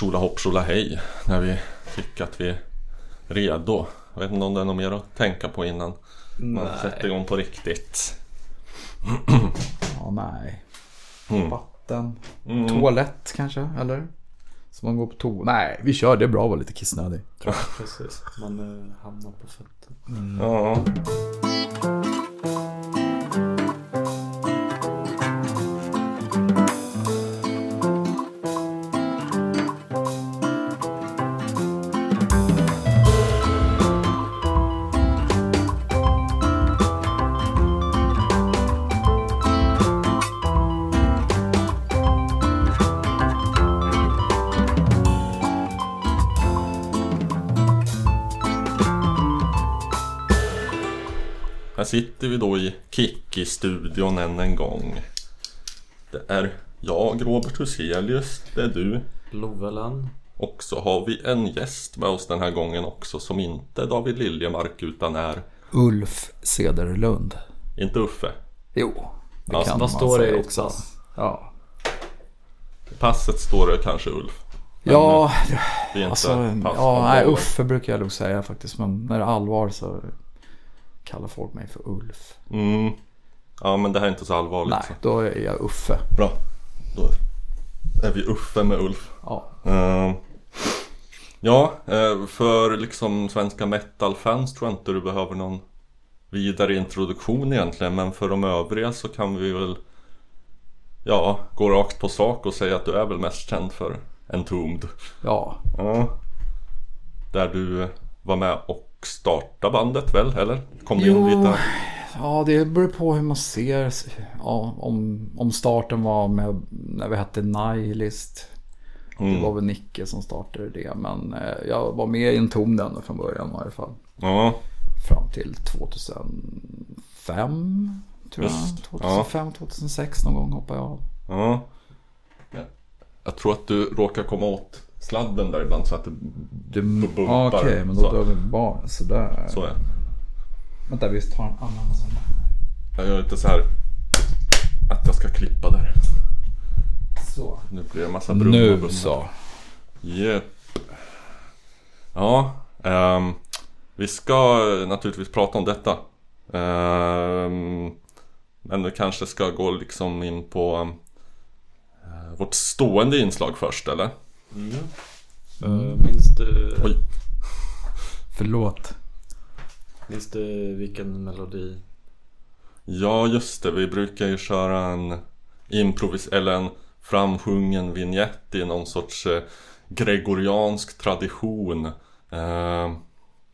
tjola hopp tjola hej när vi tycker att vi är redo. Jag vet inte om det är något mer att tänka på innan man Nej. sätter igång på riktigt. Ja, nej. Mm. Vatten. Mm. Toalett kanske, eller? Så man går på toa. Nej, vi kör. Det är bra att vara lite kissnödig. Precis. Man eh, hamnar på fötter. Ja. Sitter vi då i Kikki-studion än en gång. Det är jag, Robert Huselius, det är du. Lovelen. Och så har vi en gäst med oss den här gången också som inte är David Liljemark utan är Ulf Cederlund. inte Uffe. Jo, det Ja, kan man står det säga ditt också. Ja. Passet står det kanske Ulf. Men, Ja, Det är inte alltså, ja, nej. Uffe brukar jag nog säga faktiskt. Men när det är allvar så kallar folk mig för Ulf. Mm. Ja men det här är inte så allvarligt. Nej, då är jag Uffe. Så. Bra. Då är vi Uffe med Ulf. Ja. Eh, ja, eh, för liksom svenska metal-fans tror jag inte du behöver någon vidare introduktion egentligen. Men för de övriga så kan vi väl ja, gå rakt på sak och säga att du är väl mest känd för Entombed. Ja, Ja. Där du var med och startade bandet väl, eller? Kom du in Jo. lite? ja det beror på hur man ser. Ja, om, om starten var med när vi hette Nihilist. Det Mm. var väl Nicke som startade det. Men eh, jag var med i en ton ända från början i alla fall. Ja, Fram till 2005. Tror jag. Just, 2005, 2006 någon gång hoppade jag av. ja. Ja. Jag tror att du råkar komma åt sladden där ibland så att det bumpar, ja, Okej, men då drar vi bara sådär. så är. Vänta, vi tar en annan sån. Jag gör inte så här att jag ska klippa där. Så. Nu blir det en massa brum och Nu så. Japp. Ja, ehm, vi ska naturligtvis prata om detta. Ehm, men vi kanske ska gå liksom in på eh, vårt stående inslag först, eller? Eh, minns du... Oj. Förlåt. Minns du vilken melodi? Ja, just det. Vi brukar ju köra en improvis eller en framsjungen vignett i någon sorts eh, gregoriansk tradition. Eh,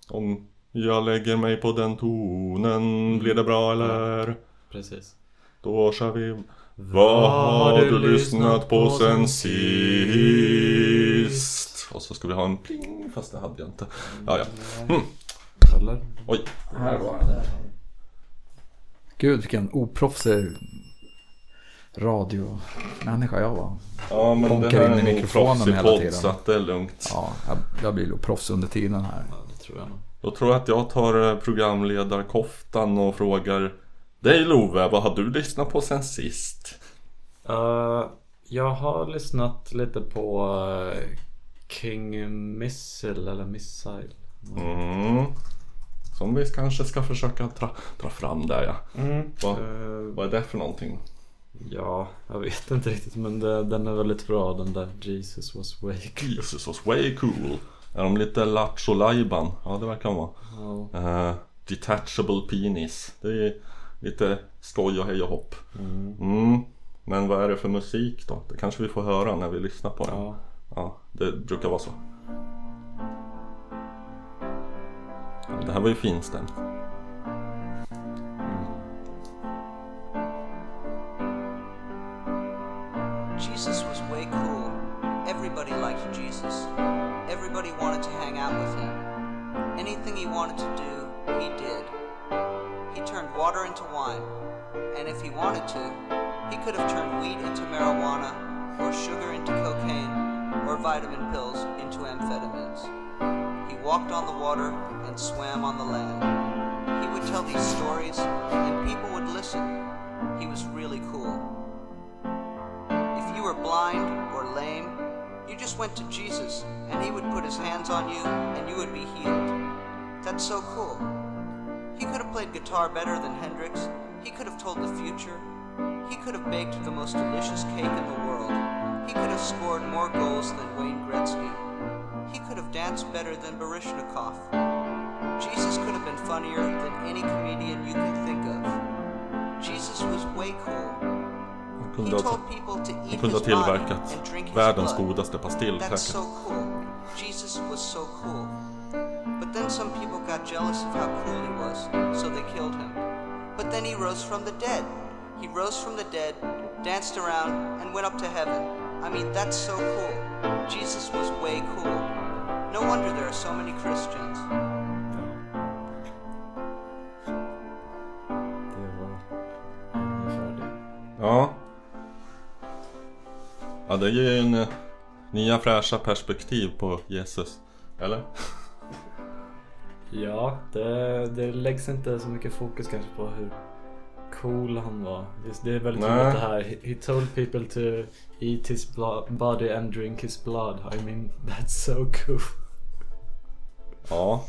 om jag lägger mig på den tonen, blir det bra eller? Precis. Då kör vi. Vad har du lyssnat på sen sist? Och så ska vi ha en pling, fast det hade jag inte. Ja, ja. Mm. Eller? Oj. Här var den. Gud vilken oproffsig radiomänniska jag var. Ja, men Bonkar det här in i mikrofonen hela podd, tiden. så att det är lugnt. Ja, jag, jag blir nog proffs under tiden här. Ja, det tror jag nog. Då tror jag att jag tar eh, programledarkoftan och frågar dig Love, vad har du lyssnat på sen sist? Eh, jag har lyssnat lite på eh, King Missile eller Missile. Mm. Som vi kanske ska försöka dra, dra fram där ja. Vad, Eh, vad är det för någonting? ja, jag vet inte riktigt men det, den är väldigt bra den där Jesus was way cool. Jesus was way cool. Är de lite lattjo? Ja det verkar de vara. Ja. Eh, detachable penis. Det är lite skoj och hej och hopp. Mm. Mm. Men vad är det för musik då? Det kanske vi får höra när vi lyssnar på den. Ja. Ja, det brukar vara så. Det här var ju finstämt. Jesus was way cool. Everybody liked Jesus. Everybody wanted to hang out with him. Anything he wanted to do, he did. He turned water into wine. And if he wanted to, he could have turned wheat into marijuana, or sugar into cocaine, or vitamin pills into amphetamines. He walked on the water and swam on the land. He would tell these stories, and people would listen. He was really cool. If you were blind or lame, you just went to Jesus and he would put his hands on you and you would be healed. That's so cool. He could have played guitar better than Hendrix. He could have told the future. He could have baked the most delicious cake in the world. He could have scored more goals than Wayne Gretzky. He could have danced better than Barishnikov. Jesus could have been funnier than any comedian you can think of. Jesus was way cool. Han kunde ha, told people to han eat kunde ha tillverkat and drink his världens godaste pastill That's säkert. so cool. Jesus was so cool. Then some people got jealous of how cool he was, so they killed him. But then he rose from the dead. He rose from the dead, danced around, and went up to heaven. I mean, that's so cool. Jesus was way cool. No wonder there are so many Christians. Ja. Ja, det ger ju en eh, nya fräscha perspektiv på Jesus. Eller? Ja, det, det läggs inte så mycket fokus kanske på hur cool han var. Just det är väldigt Nej. roligt det här. He, told people to eat his body and drink his blood. I mean, that's so cool. Ja.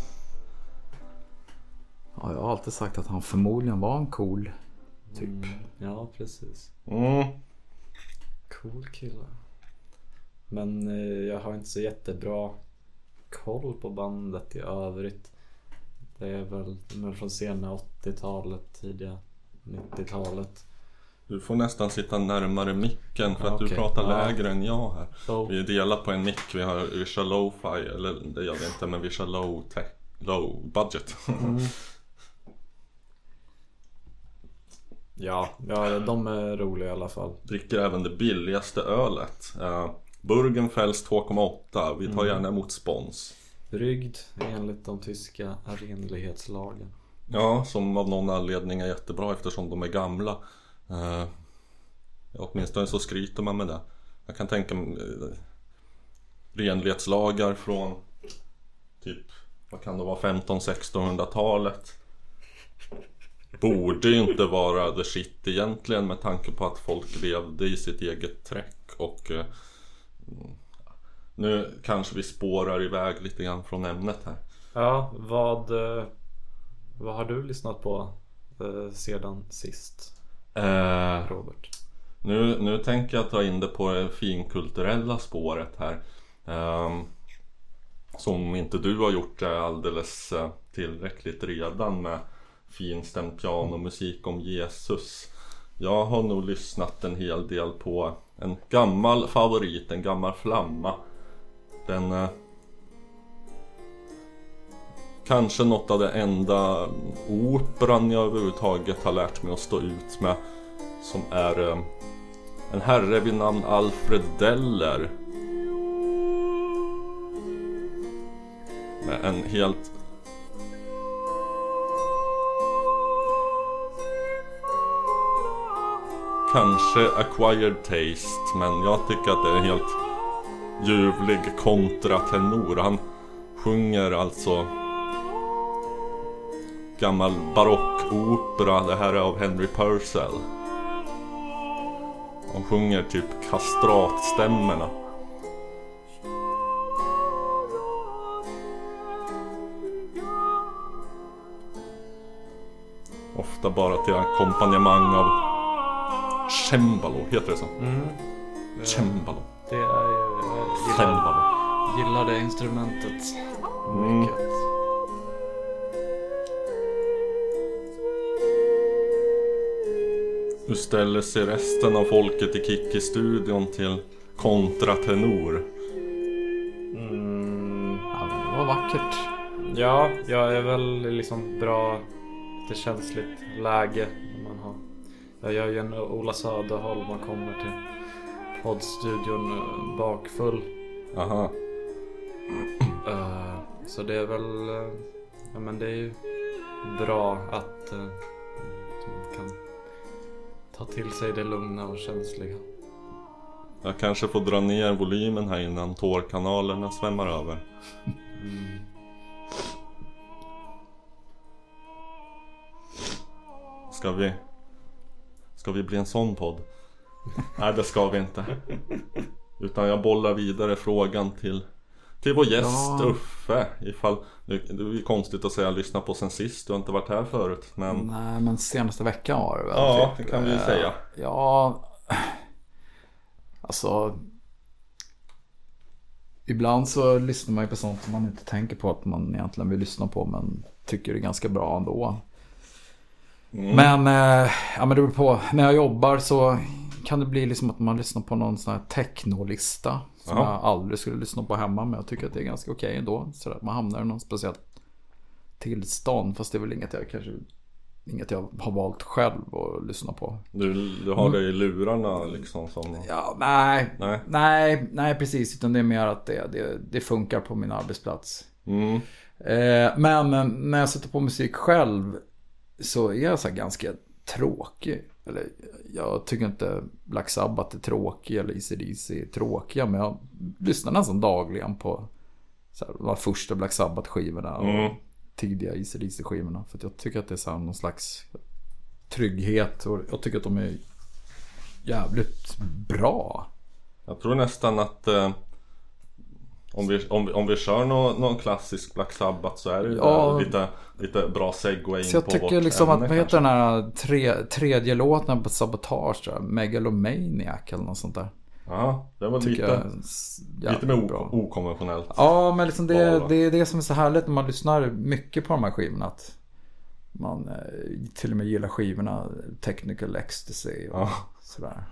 Ja, jag har alltid sagt att han förmodligen var en cool typ. Mm, ja, precis. Mm. Cool kille. Men eh, jag har inte så jättebra koll på bandet i övrigt. Det är väl, är från sena 80-talet, tidiga 90-talet. Du får nästan sitta närmare micken för att du okej. pratar Ja. lägre än jag här. Så, Vi delar på en mick, vi har vi kör low-fi, eller det gör vi inte men vi kör low tech, low budget. mm. Ja, ja, de är roliga i alla fall. Dricker även det billigaste ölet. Uh, Burgenfels 2,8, vi tar Mm. gärna emot spons. Bryggd enligt de tyska renlighetslagen. Ja, som av någon anledning är jättebra eftersom de är gamla. Eh, åtminstone så skryter man med det. Jag kan tänka mig eh, renlighetslagar från typ, vad kan det vara, 15-1600-talet. Borde ju inte vara the shit egentligen med tanke på att folk levde i sitt eget träck och eh, mm, nu kanske vi spårar iväg lite grann från ämnet här. Ja, vad, eh, vad har du lyssnat på eh, sedan sist, Eh, Robert? Nu, nu tänker jag ta in det på det finkulturella spåret här. Ehm, som inte du har gjort det alldeles eh, tillräckligt redan med finstämd pianomusik om Jesus. Jag har nog lyssnat en hel del på en gammal favorit, en gammal flamma. Den eh, Kanske något av det enda operan jag överhuvudtaget har lärt mig att stå ut med. Som är eh, en herre vid namn Alfred Deller. Med en helt Kanske acquired taste men jag tycker att det är helt ljuvlig kontratenor. Han sjunger alltså gammal barockopera. Det här är av Henry Purcell. Han sjunger typ kastratstämmorna. Ofta bara till ackompanjemang av cembalo, heter det så? Mm. Cembalo. Det är ju... Gillar, Cembalo. gillar det instrumentet Mm. mycket. Hur ställer sig resten av folket i Kikki-studion till kontratenor? Mm. Ja, men det var vackert. Ja, jag är väl liksom bra, lite känsligt läge. När man har, jag gör ju en Ola Söderholm man kommer till poddstudion eh, bakfull. Aha. Eh, så det är väl, eh, ja men det är ju bra att eh, man kan ta till sig det lugna och känsliga. Jag kanske får dra ner volymen här innan tårkanalerna svämmar över. Mm. Ska vi... Ska vi bli en sån podd? Nej, det ska vi inte. Utan jag bollar vidare frågan till till vår gäst Ja. Uffe ifall Det det är konstigt att säga lyssna på sen sist Du har inte varit här förut men Nej, men senaste veckan var det väl? Ja, typ. det kan vi ju Eh, säga. Ja, alltså. Ibland så lyssnar man ju på sånt som man inte tänker på att man egentligen vill lyssna på men tycker det är ganska bra ändå. Mm. Men, eh, ja, men det beror på. När jag jobbar så kan det bli liksom att man lyssnar på någon sån här technolista. Som Ja. jag aldrig skulle lyssna på hemma men jag tycker att det är ganska okej ändå. Så att man hamnar i någon speciellt tillstånd. Fast det är väl inget jag kanske Inget jag har valt själv att lyssna på. du, du har det i lurarna liksom som Ja, nej. Nej. Nej, nej precis. Utan det är mer att det, det, det funkar på min arbetsplats. mm. Eh, men eh, när jag sätter på musik själv så är jag så här ganska tråkig. Eller jag tycker inte Black Sabbath är tråkig eller AC/DC är tråkiga. Men jag lyssnar nästan dagligen på så här, de första Black Sabbath-skivorna. Mm. Och tidiga AC/DC-skivorna. För jag tycker att det är så här någon slags trygghet. Och jag tycker att de är jävligt bra. Jag tror nästan att eh, om, vi, om, om vi kör någon, någon klassisk Black Sabbath så är det ju Ja. lite, lite bra segway in Så jag på tycker vårt liksom att, vad heter den här tre, tredje låten på Sabotage? Där? Megalomaniac eller något sånt där. Ja, det var lite, jag lite mer bra. okonventionellt. Ja, men liksom det, det är det som är så härligt när man lyssnar mycket på de här skivorna. Att man eh, till och med gillar skivorna Technical Ecstasy och Ja. sådär.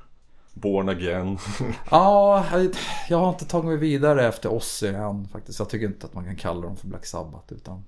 Born again. Ja, jag- jag har inte tagit mig vidare efter Ozzy än faktiskt. Jag tycker inte att man kan kalla dem för Black Sabbath. Utan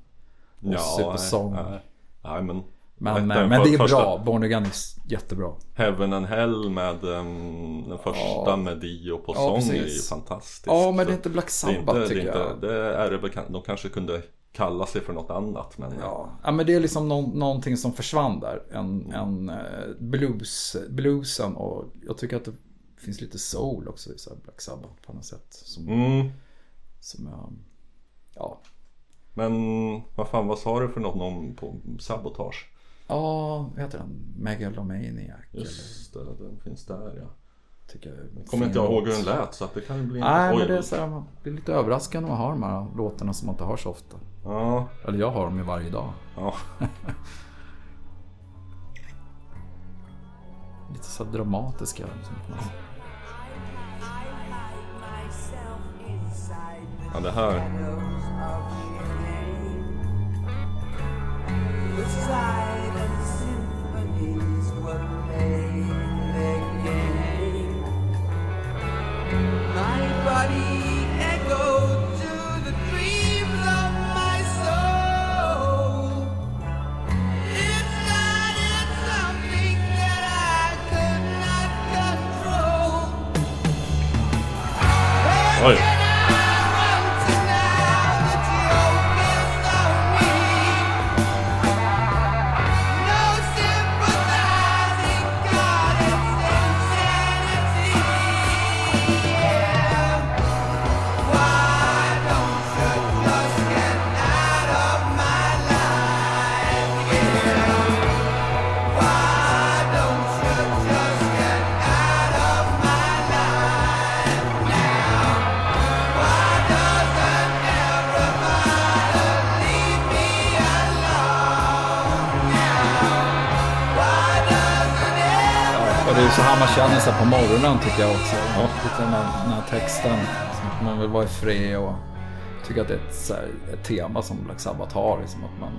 Ozzy på nej, sång. Nej, nej men Men, Detta eh, men det är bra. Born Again är jättebra. Heaven and Hell med um, den första Ja. med Dio på Ja, sång är ju precis. fantastiskt. Ja, men det är inte Black Sabbath inte, det är tycker jag. inte, det är det de kanske kunde kalla sig för något annat men Ja, ja men det är liksom nå- någonting som försvann där. En, en eh, blues, bluesen och jag tycker att det finns lite soul också i så Black Sabbath på något sätt. Som, mm, som jag, ja. Men vad fan vad sa du för något om på Sabotage? Ja, vad heter den? Megalomaniac. Just det, den finns där ja. Tycker jag Kommer inte jag ihåg hur den lät så att det kan bli Nej, men det är, så här, man blir lite överraskande när man har de här låtarna som man inte hör så ofta. Ja, Eller jag har dem ju varje dag. ja. Lite så dramatiska. Liksom. ja det här. Oj. And så här man känner sig på morgonen tycker jag också. Lite den här, den här texten. Som att man vill vara i fred och tycker att det är ett, så här, ett tema som Black Sabbath har. Liksom att man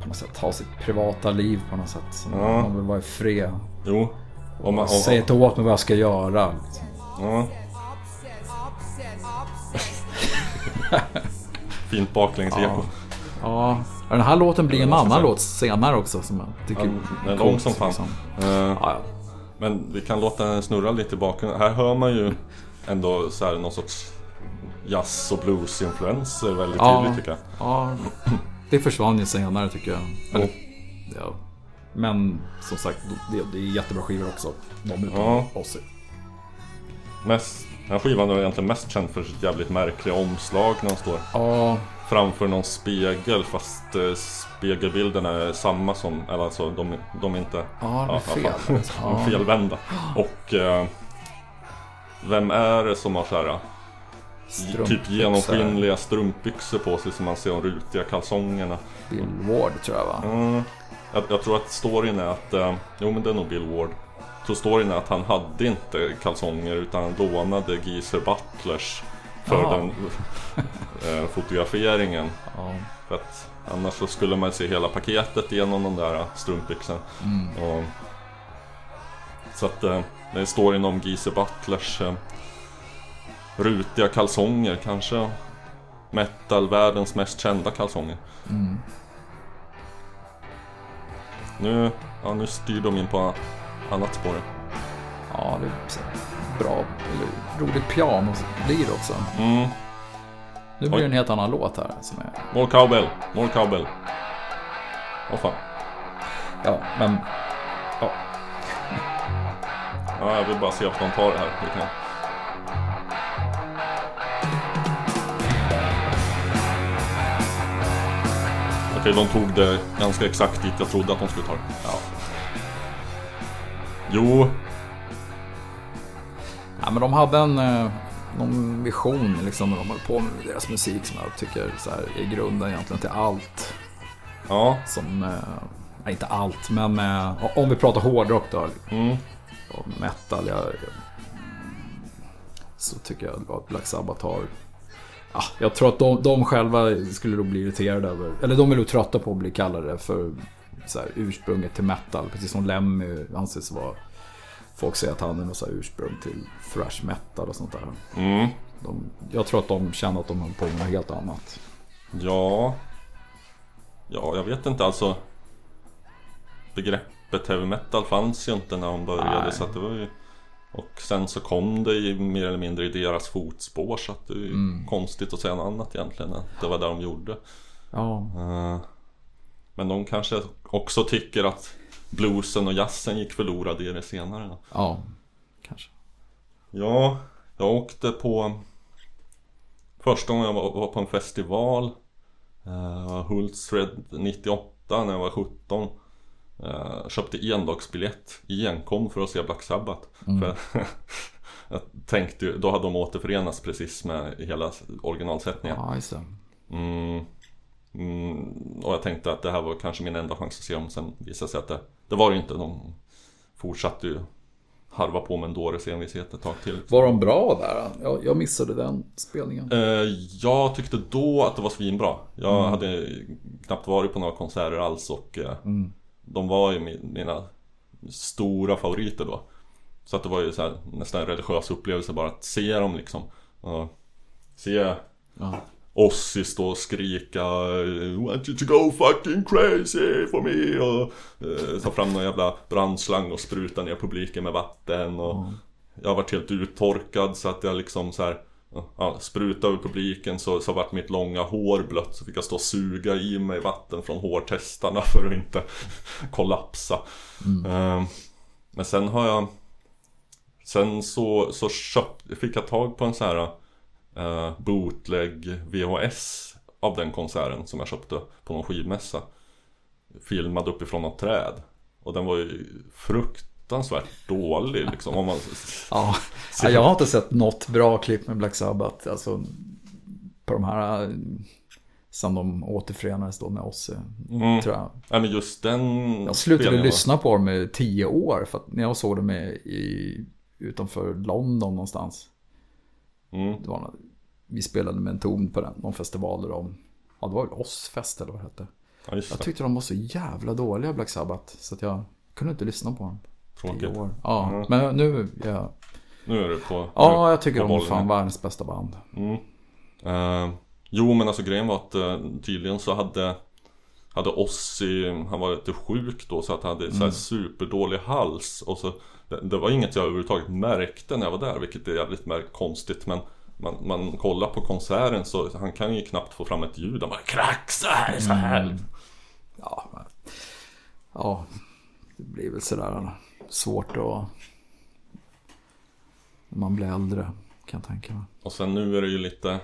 på något sätt har sitt privata liv på något sätt. Som Ja. Man vill vara i fred. Jo. Om man, om, Säg inte åt mig vad jag ska göra. Liksom. ja. Fint baklänges-eko. Ja, den här låten blir en annan låt senare också som jag tycker Ja, den är lång som fan. liksom. Eh, Ja. Men vi kan låta den snurra lite i bakgrunden. Här hör man ju ändå så här någon sorts jazz och blues-influenser väldigt Ja. tydligt tycker jag. Ja, det försvann ju senare tycker jag. Eller, ja. Men som sagt, det, det är jättebra skivor också. De utan Ja. Ozzy. Mest, den här skivan är egentligen mest känd för sitt jävligt märkliga omslag när de står Ja, framför någon spegel fast eh, spegelbilderna är samma som, eller alltså de, de är inte ja det är ja, fel. Ja. felvända. Och eh, Vem är det som har så här, typ Strumpbyxor. genomskinliga strumpbyxor på sig som man ser de rutiga kalsongerna? Bill Ward tror jag va? Mm. Jag, jag tror att storyn är att, eh, jo men det är nog Bill Ward. Jag tror storyn är att han hade inte kalsonger utan han lånade Geezer Butlers för Jaha. den eh, fotograferingen. Ja. För att annars så skulle man se hela paketet genom de där strumpbyxorna. Och, så att eh, det står inom Geezer Butlers eh, rutiga kalsonger kanske. Metal-världens mest kända kalsonger. Nu, ja, nu styr de in på annat spår. ja, det är här bra, eller roligt piano blir det också. Mm. Nu blir det en helt annan låt här som är... More cowbell, more cowbell. Åh fan. Ja, men... Ja, Ja, jag vill bara se att de tar det här. Det kan... Okej, de tog det ganska exakt dit jag trodde att de skulle ta det. ja. Jo, ja men de hade en... eh, Någon vision liksom när de höll på med deras musik som jag tycker så här, är grunden egentligen till allt. ja. Som... eh, inte allt, men eh, om vi pratar hårdrock då. Mm. och metal. Jag, så tycker jag att Black Sabbath har... Ja, jag tror att de, de själva skulle nog bli irriterade över... Eller de är nog trötta på att bli kallade för så här, ursprunget till metal. Precis som Lemmy anses vara... Folk säger att han är något så ursprung till thrash metal och sånt där. Mm. De, jag tror att de känner att de håller på med något helt annat. Ja. Ja, jag vet inte alltså. Begreppet heavy metal fanns ju inte när de började Nej. så att det var ju Och sen så kom det ju mer eller mindre i deras fotspår så att det är ju Mm. konstigt att säga något annat egentligen. Att det var det de gjorde. Ja, Eh, Men de kanske också tycker att bluesen och jazzen gick förlorade i det senare. Då. ja kanske. Ja, jag åkte på Första gången jag var, på en festival uh, Hultsfred 98 när jag var 17 uh, Köpte endagsbiljett enkom för att se Black Sabbath för, Jag tänkte ju, då hade de återförenats precis med hela originalsättningen Ja, just det. mm, mm, Och jag tänkte att det här var kanske min enda chans att se dem Sen visade det sig att det, det var det inte De fortsatte ju harva på med en dåres envishet ett tag till Var de bra där? Jag, jag missade den spelningen. Eh, jag tyckte då att det var svinbra. Jag hade knappt varit på några konserter alls och eh, de var ju mi- mina stora favoriter då. Så att det var ju så här, nästan en religiös upplevelse bara att se dem liksom. Och se Ja. Ozzy stå och skrika want you to go fucking crazy for me? och eh, ta fram någon jävla brandslang och spruta ner publiken med vatten och Jag har varit helt uttorkad så att jag liksom så här ja, Sprutade över publiken så, så vart mitt långa hår blött så fick jag stå och suga i mig vatten från hårtestarna för att inte kollapsa. Eh, Men sen har jag Sen så, så köpt, fick jag tag på en sån här uh, bootleg VHS av den konserten som jag köpte på någon skivmässa. Filmad uppifrån något träd. Och den var ju fruktansvärt dålig liksom. Om man, Ja, ja, jag har inte sett något bra klipp med Black Sabbath. Alltså på de här eh, som de återförenades då med oss. mm, Tror jag. nej, men just den Jag slutade lyssna på dem i tio år. För att när jag såg dem i, i, utanför London någonstans. Mm, Det var, något- vi spelade med en ton på den, någon festival där de, ja det var väl Ozzfest eller vad det hette. ja, Jag tyckte de var så jävla dåliga Black Sabbath. Så att jag kunde inte lyssna på dem. Tråkigt. år. Ja, Mm. men nu, ja, Nu är du på ja jag tycker de är fan världens bästa band. Mm. Eh, jo men alltså grejen var att eh, tydligen så hade Hade Ozzy, han var lite sjuk då så att han hade så här superdålig hals och så det, det var inget jag överhuvudtaget märkte när jag var där vilket är jävligt märk- konstigt men man, man kollar på konserten så han kan ju knappt få fram ett ljud, han bara kraxar så här. Ja, men, ja det blir väl sådär svårt att... När man blir äldre kan jag tänka mig. Och sen nu är det ju lite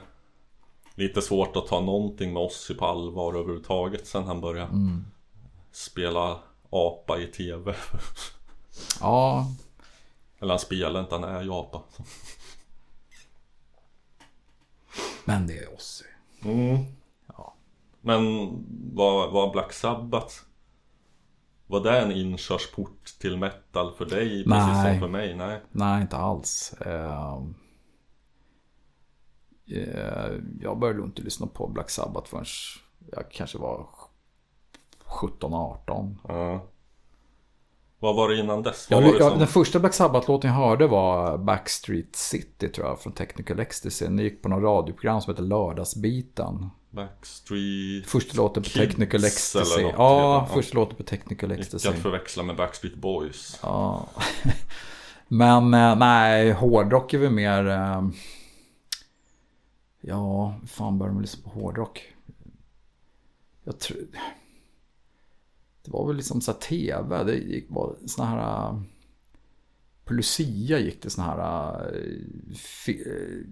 Lite svårt att ta någonting med Ozzy på allvar överhuvudtaget sen han började Spela apa i TV Ja, Eller han spelar inte, han är ju apa Men det är Ozzy. Mm. Ja. Men var, var Black Sabbath Var det en inkörsport till metal för dig precis Nej. som för mig? Nej. Nej, inte alls. Eh, eh, jag började inte lyssna på Black Sabbath förrän jag kanske var 17-18. Ja. Vad var det innan dess? Var det som... Den första Black Sabbath-låten jag hörde var Backstreet City tror jag, från Technical Ecstasy. Den gick på något radioprogram som heter Lördagsbiten. Backstreet Första låten på Kids Technical Ecstasy. eller något Ja, det. första låten på Technical Ecstasy. Icke att förväxla med Backstreet Boys. Ja. Men eh, nej, hårdrock är väl mer... Eh, ja, fan började man lyssna på hårdrock? Jag tror... Det var väl liksom så här tv. Det gick var såna här... eh, På Lucia gick det såna här eh, eh,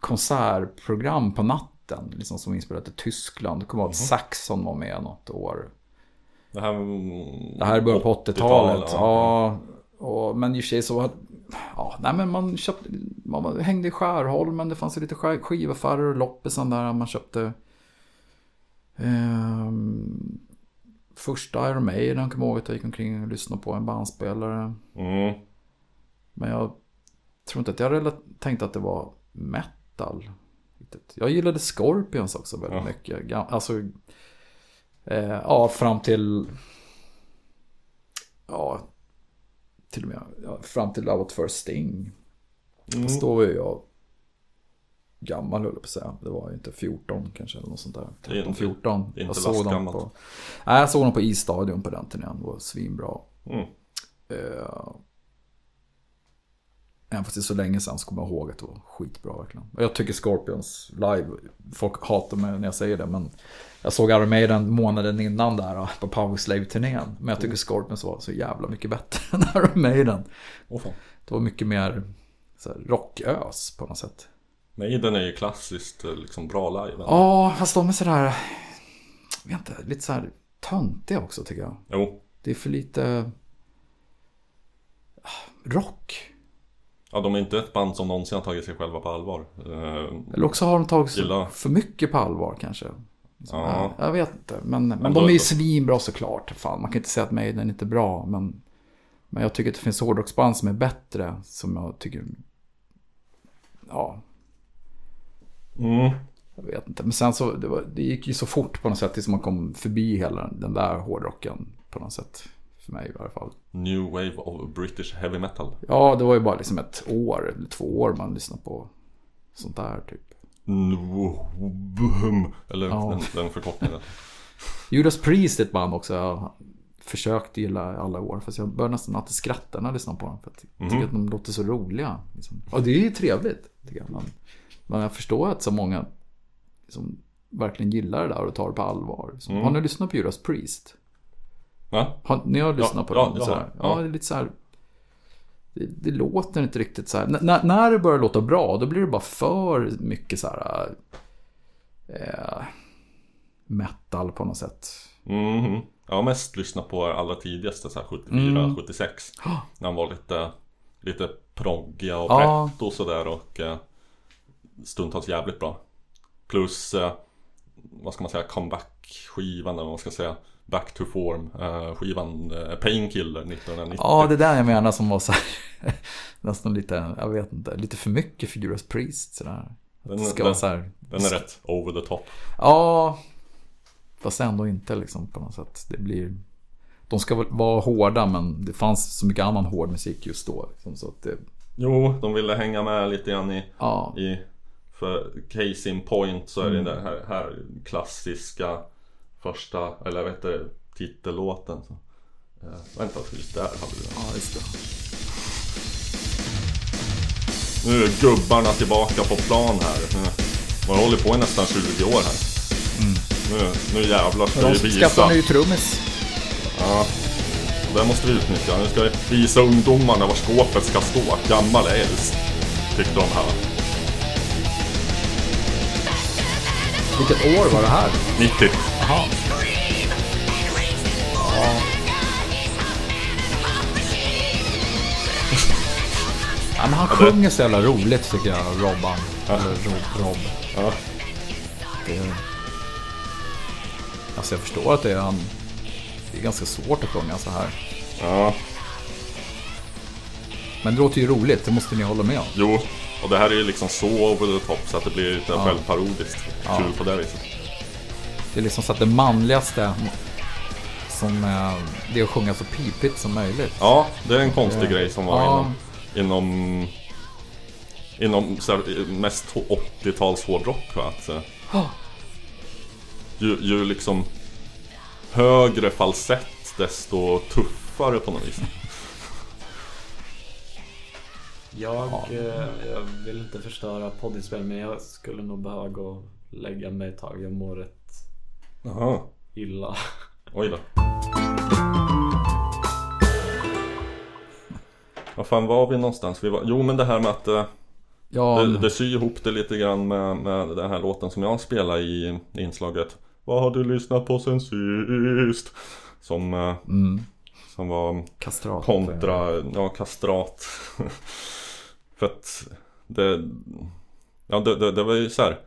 konsertprogram på natten. Liksom som inspelat i Tyskland. Det kommer ihåg att Saxon var med något år. Det här, Det här är början på 80-talet. ja. Och, men i och för sig så var Ja, nej men man köpte, man hängde i Skärholmen, det fanns ju lite skivaffärer och loppisen där man köpte ehm, Första Iron Maiden kommer jag ihåg att jag gick omkring och lyssnade på en bandspelare. Mm. Men jag tror inte att jag tänkte att det var metal. Jag gillade Scorpions också väldigt Ja. mycket. Alltså, eh, ja, fram till... Ja, till och med ja, fram till Love at First Sting. Mm. Då var ju jag gammal höll jag på att säga. Det var ju inte 14 kanske eller något sånt där. Det är inte- 13, 14. det är inte jag såg dem lastgammalt. på... Nej, jag såg dem på isstadion på den turnén. Det var svinbra. Mm. Eh, Även fast det är så länge sedan så kommer jag ihåg att det var skitbra verkligen. Och jag tycker Scorpions live, folk hatar mig när jag säger det men jag såg Iron Maiden månaden innan där då, på Powerslave-turnén. Men jag tycker Scorpions var så jävla mycket bättre än Iron Maiden. Åh fan. Det var mycket mer så här, rockös på något sätt. Maiden är ju klassiskt eh, liksom bra live. Ja, fast de är sådär, jag vet inte, lite såhär töntiga också tycker jag. Jo. Det är för lite ah, rock. Ja, de är inte ett band som någonsin har tagit sig själva på allvar. Eh, Eller också har de tagit sig Gillar. för mycket på allvar kanske. Ja. Jag vet inte, men, men, då- de är ju svinbra såklart. Fan, man kan inte säga att Maiden inte är bra, men, men jag tycker att det finns hårdrocksband som är bättre, som jag tycker... Ja, Mm. jag vet inte. Men sen så, det, var, det gick ju så fort på något sätt tills man kom förbi hela den där hårdrocken på något sätt. För mig i alla fall. New Wave of British Heavy Metal. Ja, det var ju bara liksom ett år, eller två år man lyssnade på sånt där typ. Nwoboom. Eller Ja. den, den förkortningen. Judas Priest är ett band också jag försökt gilla i alla år. Fast jag börjar nästan alltid skratta när jag lyssnar på dem. För jag tycker att de låter så roliga. Liksom. Och det är ju trevligt. Tycker jag. Men, jag förstår att så många som verkligen gillar det där och tar det på allvar. Så, Har ni lyssnat på Judas Priest? Va? Har, ni har lyssnat på ja, dem? jag sådär? har. Ja, Ja. det är lite så här. Det, det låter inte riktigt så här. N- när, det börjar låta bra, då blir det bara för mycket så här. Eh, metal på något sätt. Mhm. Jag har mest lyssnat på allra tidigaste, så här 74, Mm. 76. När han var lite, lite proggiga och Ja. pretto och sådär och eh, stundtals jävligt bra. Plus, eh, vad ska man säga, comeback-skivan eller vad man ska säga. Back to form, eh, skivan eh, Painkiller 1990. Ja, det där jag menar som var så här. nästan lite, jag vet inte, lite för mycket för Judas Priest. Så där. Den- Det ska den- vara så här. Den är rätt over the top. Ja, fast ändå inte liksom på något sätt. Det blir... De ska vara hårda men det fanns så mycket annan hård musik just då. Liksom, så att det, Jo, de ville hänga med lite grann i, ja, i för case in point så är Mm. det den där här, här klassiska första, eller vad heter det, titellåten. Så. Eh, vänta, just där hade vi den. ja, just det. Nu är gubbarna tillbaka på plan här. Nu, man håller på i nästan 20 år här. Nu, nu jävlar ska vi visa. skaffa ny trummis. Ja, det måste vi utnyttja. Nu ska vi visa ungdomarna var skåpet ska stå. Gammal äldst. Tyckte de här. Vilket år var det här? 90. Jaha. Ja, men han sjunger så jävla roligt tycker jag, Robban. Eller Rob. Rob. Ja. Det. Alltså jag förstår att det är, en... det är ganska svårt att sjunga så här. Ja, Men det låter ju roligt, det måste ni hålla med om. jo. Och det här är ju liksom så over the top så att det blir lite självparodiskt. Ja. Kul på det viset. Det är liksom så att det manligaste som eh, det är att sjunga så pipigt som möjligt. Ja, det är en konstig grej som var Ja. inom, inom, inom så här, mest 80-tals hårdrock. Va? Att, eh, Ja. ju, ju liksom högre falsett desto tuffare på något vis. Jag, eh, jag vill inte förstöra poddinspelningen men jag skulle nog behöva gå och lägga mig ett tag. Jag mår rätt Jaha, illa. oj då. Vad fan var vi någonstans? Vi var, jo men det här med att eh, Ja, det, det syr ihop det lite grann med, med den här låten som jag spelar i inslaget Vad har du lyssnat på sen sist? Som, eh, mm, som var kastrat. kontra, ja kastrat För att det, ja det, det, det var ju så här.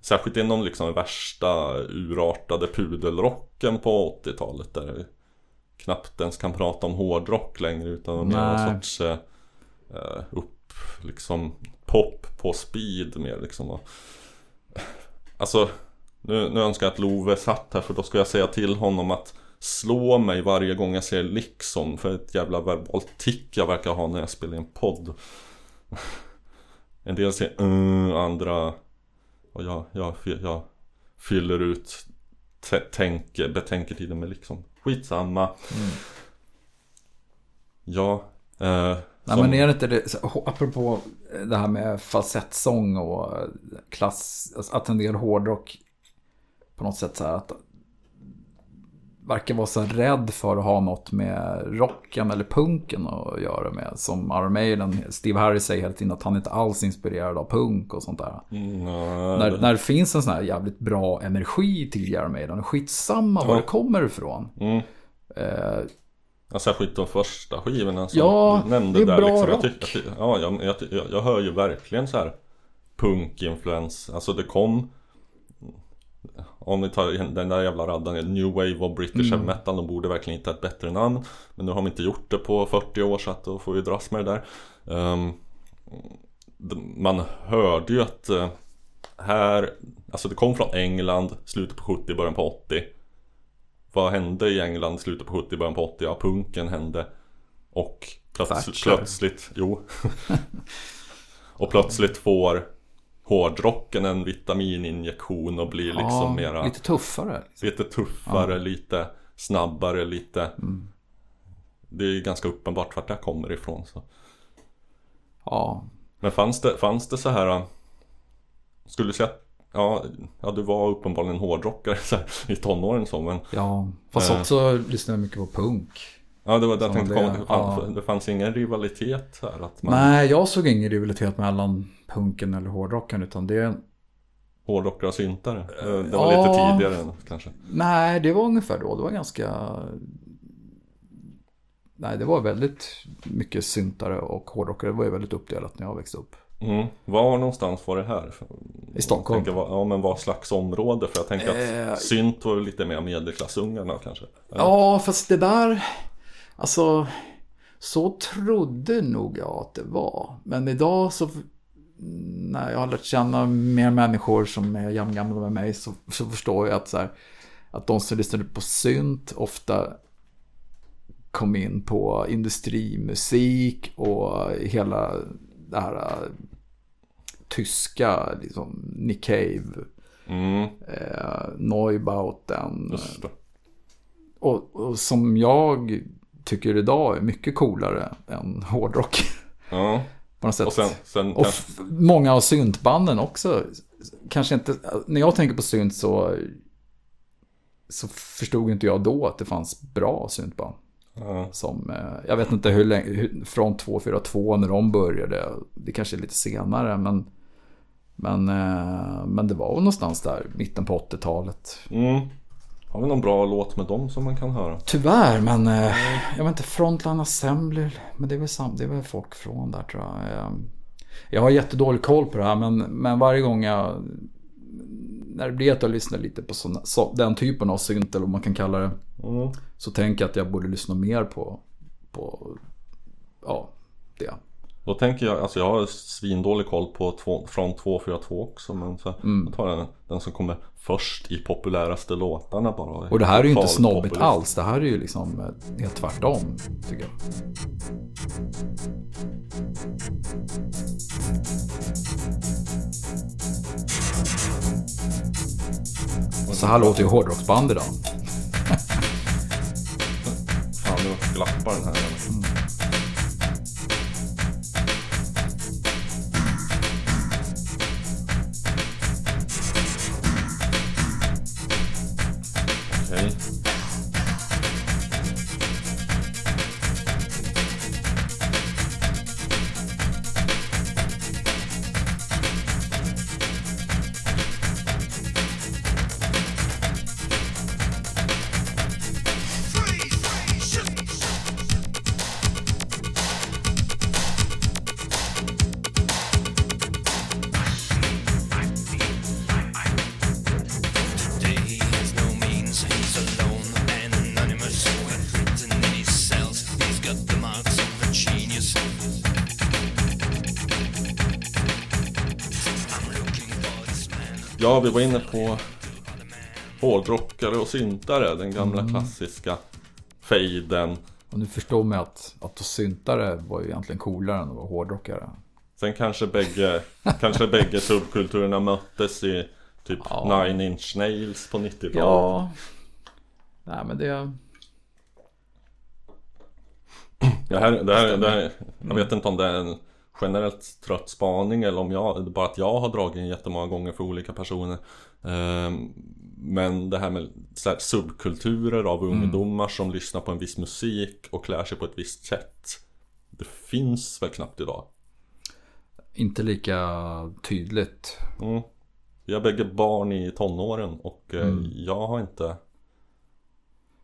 Särskilt inom liksom värsta urartade pudelrocken på 80-talet där det knappt ens kan prata om hårdrock längre utan mer någon sorts eh, eh, upp liksom pop på speed mer liksom och, Alltså nu, nu önskar jag att Love satt här för då ska jag säga till honom att slå mig varje gång jag säger liksom för ett jävla verbalt tick jag verkar ha när jag spelar en podd. En del säger uh, andra och jag, jag, jag fyller ut t- tänke, betänketiden med liksom skitsamma. Ja. Eh, Nej som- men är det inte det, apropå det här med falsettsång och klass, alltså att en del hårdrock på något sätt så här att verkar vara så rädd för att ha något med rocken eller punken att göra med. Som Iron Maiden, Steve Harris säger hela tiden att han inte alls är inspirerad av punk och sånt där. Mm, nej, När, det- när det finns en sån här jävligt bra energi till Iron Maiden, skitsamma var Ja. det kommer ifrån. Mm. Eh, Ja, särskilt de första skivorna som Ja, du nämnde det är där. bra liksom. jag, tycker ja, jag, jag, jag, jag hör ju verkligen så här punkinfluens. Alltså det kom om vi tar den där jävla raddan, New Wave och British Mm. Metal, de borde verkligen hitta ett bättre namn. Men nu har de inte gjort det på 40 år så att då får vi dras med det där. D- man hörde ju att eh, här, alltså det kom från England, slutet på 70, början på 80. Vad hände i England, slutet på 70, början på 80? Ja, punken hände. Och plöts- Thatcher. plötsligt, jo. och plötsligt får hårdrocken en vitamininjektion och blir liksom ja, mera Lite tuffare. liksom. Lite tuffare, lite snabbare, lite Det är ju ganska uppenbart vart det kommer ifrån så. Ja, Men fanns det, fanns det så här äh, Skulle du säga att Ja, ja du var uppenbarligen hårdrockare så här, i tonåren så men ja. Fast Eh. också lyssnar jag mycket på punk. Ja det var det jag tänkte det- komma fanns, ja. det fanns ingen rivalitet här att man Nej, jag såg ingen rivalitet mellan punken eller hårdrocken utan det... Hårdrockare och syntare Eh, Det var Ja. lite tidigare kanske Nej, det var ungefär då. Det var ganska... Nej, det var väldigt mycket syntare och hårdrockare. Det var ju väldigt uppdelat när jag växte upp. mm. Var någonstans var det här? I Stockholm. Tänker, ja men vad slags område? För jag tänker att Eh. synt var lite mer medelklassungarna kanske Ja, fast det där... Alltså... Så trodde nog jag att det var. Men idag så... När jag har lärt känna mer människor som är jämngamla med mig så, så förstår jag att, så här, att de som lyssnade på synt ofta kom in på industrimusik och hela det här äh, tyska, liksom Nick Cave, mm, eh, Neubauten. Och, och som jag tycker idag är mycket coolare än hårdrock. Ja, På något sätt. och sen, sen Och många av syntbanden också. Kanske inte, när jag tänker på synt så, så förstod inte jag då att det fanns bra syntband. ja, Som, eh, jag vet inte hur länge, hur, från 242 när de började. Det kanske är lite senare men, men, eh, men det var väl någonstans där, mitten på 80-talet. mm. Har vi någon bra låt med dem som man kan höra? Tyvärr, men eh, jag vet inte, Frontline Assembly, men det är väl, sam, det är väl folk från där tror jag. Eh, Jag har jättedålig koll på det här, men, men varje gång jag när det blir att jag lyssnar lite på såna, så, den typen av synt eller vad man kan kalla det. Mm. Så tänker jag att jag borde lyssna mer på, på ja, det. Då tänker jag, alltså jag har svindålig koll på två, från 242 också men så Mm. jag tar den, den som kommer först i populäraste låtarna bara. Och det här är ju inte snobbigt populist. alls. Det här är ju liksom eh, helt tvärtom, tycker jag. Så här låter ju hårdrocksband idag. Fan nu glappar den här. Okej. Ja, vi var inne på hårdrockare och syntare, den gamla Mm. klassiska fejden. Och nu förstår man att, att syntare var ju egentligen coolare än att vara hårdrockare. Sen kanske bägge, kanske bägge subkulturerna möttes i typ Ja. Nine Inch Nails på 90-talet. Ja. Nej men det... Det här, det här, det här, jag vet inte om det är en generellt trött spaning eller om jag, bara att jag har dragit in jättemånga gånger för olika personer. Ehm, Men det här med här, subkulturer av ungdomar som lyssnar på en viss musik och klär sig på ett visst sätt. Det finns väl knappt idag. Inte lika tydligt. Mm. Vi har bägge barn i tonåren och eh, jag har inte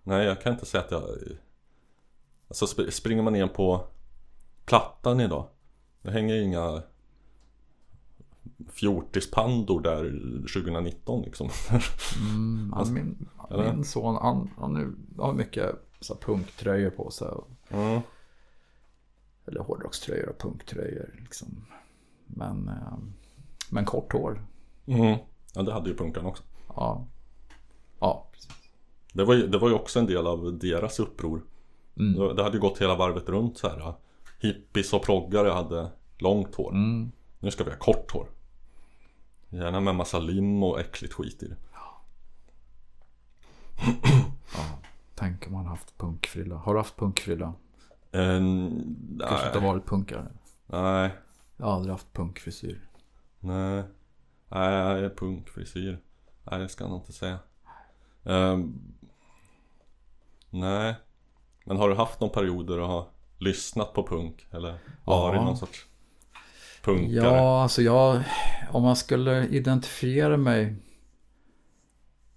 Nej jag kan inte säga att jag Alltså sp- springer man ner på Plattan idag Det hänger ju inga Fjortispandor där 2019 liksom Mm, han, min, min son, han, han nu har mycket så här punktröjor på sig. mm. Eller hårdrockströjor och punktröjor liksom. Men, eh, men kort hår. Mm. Ja det hade ju punkarna också Ja. Ja, precis. det var, ju, det var ju också en del av deras uppror Mm. det, det hade ju gått hela varvet runt så här Hippies och proggare hade långt hår Mm. Nu ska vi ha kort hår. Gärna med massa lim och äckligt skit i det. Tänk om han haft punkfrilla. Har du haft punkfrilla? En, Kanske inte nej, varit punkare. nej, Jag har aldrig haft punkfrisyr. nej. Nej, punkfrisyr. Nej, det ska jag nog inte säga. Ehm, nej. Men har du haft någon period där du har lyssnat på punk? Eller varit Ja. någon sorts punkare? Ja, alltså jag, om man skulle identifiera mig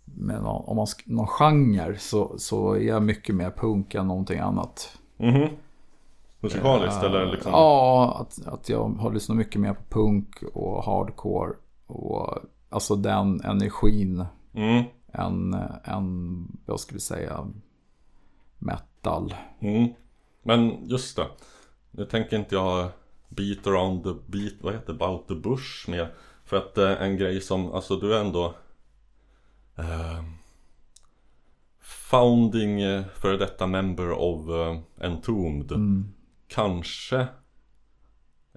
med någon, om man, någon genre så, så är jag mycket mer punk än någonting annat. Mhm. Musikaliskt eller liksom? Ja, att, att jag har lyssnat mycket mer på punk och hardcore. Och alltså den energin Mm. än, än jag skulle säga metal. Mm. Men just det. Nu tänker inte jag beat around the beat, vad heter about the bush med. För att eh, en grej som, alltså du är ändå eh, Founding eh, före detta member of eh, Entombed. Kanske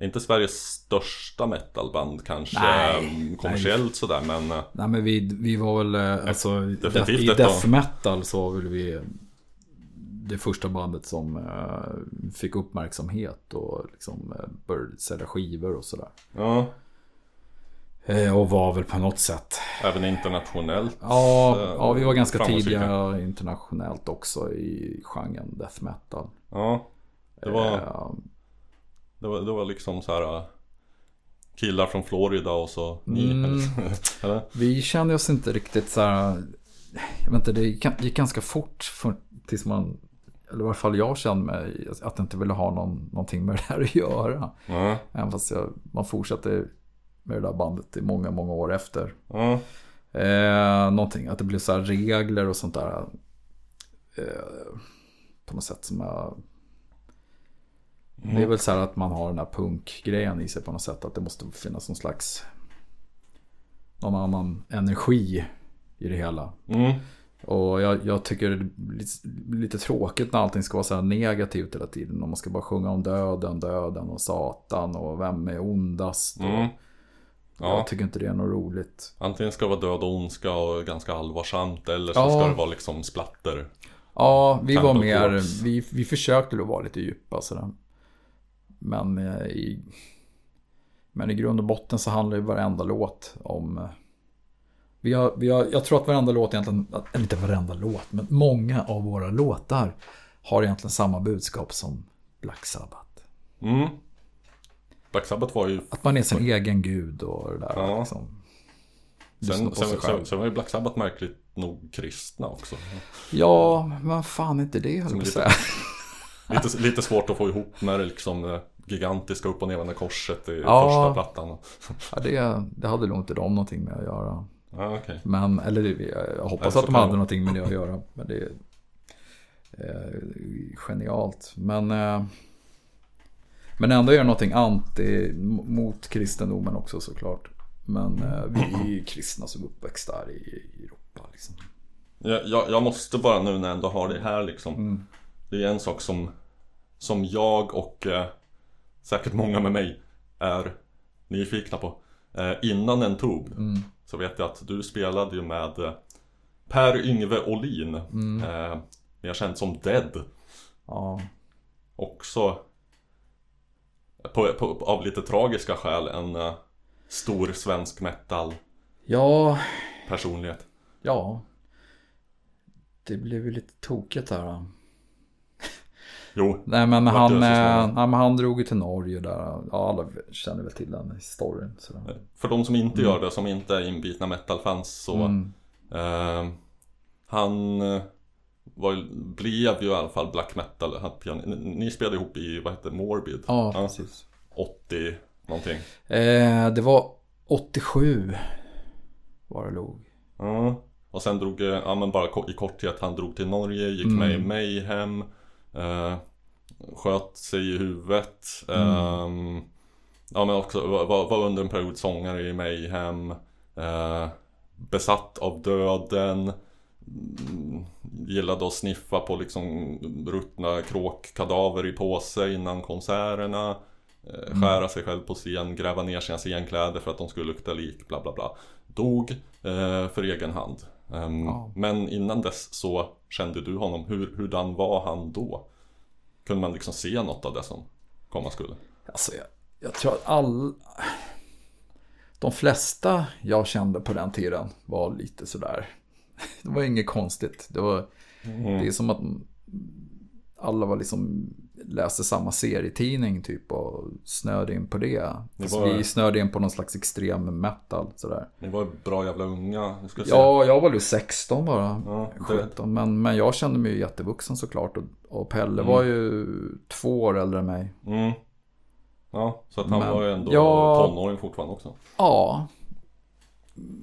inte Sveriges största metalband kanske Nej, eh, kommersiellt sådär men eh, Nej men vi, vi var väl, eh, alltså Definitivt i death metal så var väl vi det första bandet som eh, fick uppmärksamhet och liksom eh, började sälja skivor och sådär. ja, Eh, och var väl på något sätt. även internationellt. Ja, eh, ja vi var ganska tidiga internationellt också i genren death metal. Ja, det var Eh, Det var, det var liksom så här äh, Killar från Florida och så ni Mm. eller? Vi kände oss inte riktigt så här. Jag vet inte, det gick, gick ganska fort för, tills man, eller i varje fall jag kände mig, att jag inte ville ha någon, någonting med det här att göra. Ja, Även fast jag, man fortsatte med det där bandet i många, många år efter. ja, Eh, någonting, att det blir så här regler och sånt där. Eh, på något sätt som jag... Det är väl så här att man har den här punkgrejen i sig på något sätt. Att det måste finnas någon slags... Någon annan energi i det hela. Mm. Och jag, jag tycker det blir lite, lite tråkigt när allting ska vara så här negativt hela tiden. Om man ska bara sjunga om döden, döden och satan och vem är ondast. Och Mm. Ja. Jag tycker inte det är något roligt. Antingen ska det vara död och ondska och ganska allvarsamt eller så Ja. ska det vara liksom splatter. Ja, vi var mer, vi, vi försökte då vara lite djupa sådär. Men eh, i, men i grund och botten så handlar ju varenda låt om... Vi har, vi har, jag tror att varenda låt egentligen, eller inte varenda låt, men många av våra låtar har egentligen samma budskap som Black Sabbath. Mm. Black Sabbath var ju... Att man är sin egen gud och det där. Ja. Liksom. Sen, sen, sen, sen var ju Black Sabbath märkligt nog kristna också. Ja, men fan inte det höll jag lite- säga. Lite, lite svårt att få ihop med det liksom gigantiska upp och nervända korset i Ja. första plattan. Ja, det, det hade nog inte de någonting med att göra. Okej. Men, eller det- jag hoppas att de hade någonting med det att göra. Men det är eh, genialt. Men, eh, men ändå är det någonting anti mot kristendomen också såklart. Men eh, vi är ju kristna som är uppväxta här i, i Europa. Liksom. Jag, jag, jag måste bara nu när jag ändå har det här liksom. Mm. Det är en sak som, som jag och eh, säkert många med mig är nyfikna på. Eh, innan en tub Mm. så vet jag att du spelade ju med eh, Per-Yngve Olin. Mm. Eh, mer känd som Dead. Ja, Också på, på, av lite tragiska skäl en eh, stor svensk metal ja, personlighet. ja. Det blev ju lite tokigt här. då. Jo, Nej men han, eh, nej, men han drog ju till Norge där. Ja, alla känner väl till den historien. Så. för de som inte gör det, som inte är inbitna metal-fans så Mm. eh, Han eh, var, blev ju i alla fall black metal han, ni, spelade ihop i, vad heter Morbid? Ja, precis. 80 någonting Eh, det var 87 var det låg. Ja, och sen drog, eh, ja men bara i korthet, han drog till Norge, gick Mm. med i Mayhem eh, Sköt sig i huvudet. Mm. ehm, Ja men också var, var under en period sångare i Mayhem. Eh, Besatt av döden. Mm, Gillade att sniffa på liksom ruttna kråkkadaver i påse innan konserterna. Eh, Mm. Skära sig själv på scen, gräva ner sina scenkläder för att de skulle lukta lik, bla bla bla. Dog eh, för egen hand Ehm, Ja. Men innan dess så kände du honom, Hur, hurdan var han då? Kunde man liksom se något av det som komma skulle? Alltså jag, jag tror att all... De flesta jag kände på den tiden var lite sådär. Det var inget konstigt. Det var... Det är som att alla var liksom läste samma serietidning typ och snöade in på det. Var- Vi snöade in på någon slags extrem metal sådär. Ni var bra jävla unga, jag. Ja, jag var ju 16 bara. Ja, det- 17. Men, men jag kände mig ju jättevuxen såklart. Och, och Pelle var ju två år äldre än mig. Mm. Ja, så att han Men- var ju ändå ja. tonåring fortfarande också. Ja.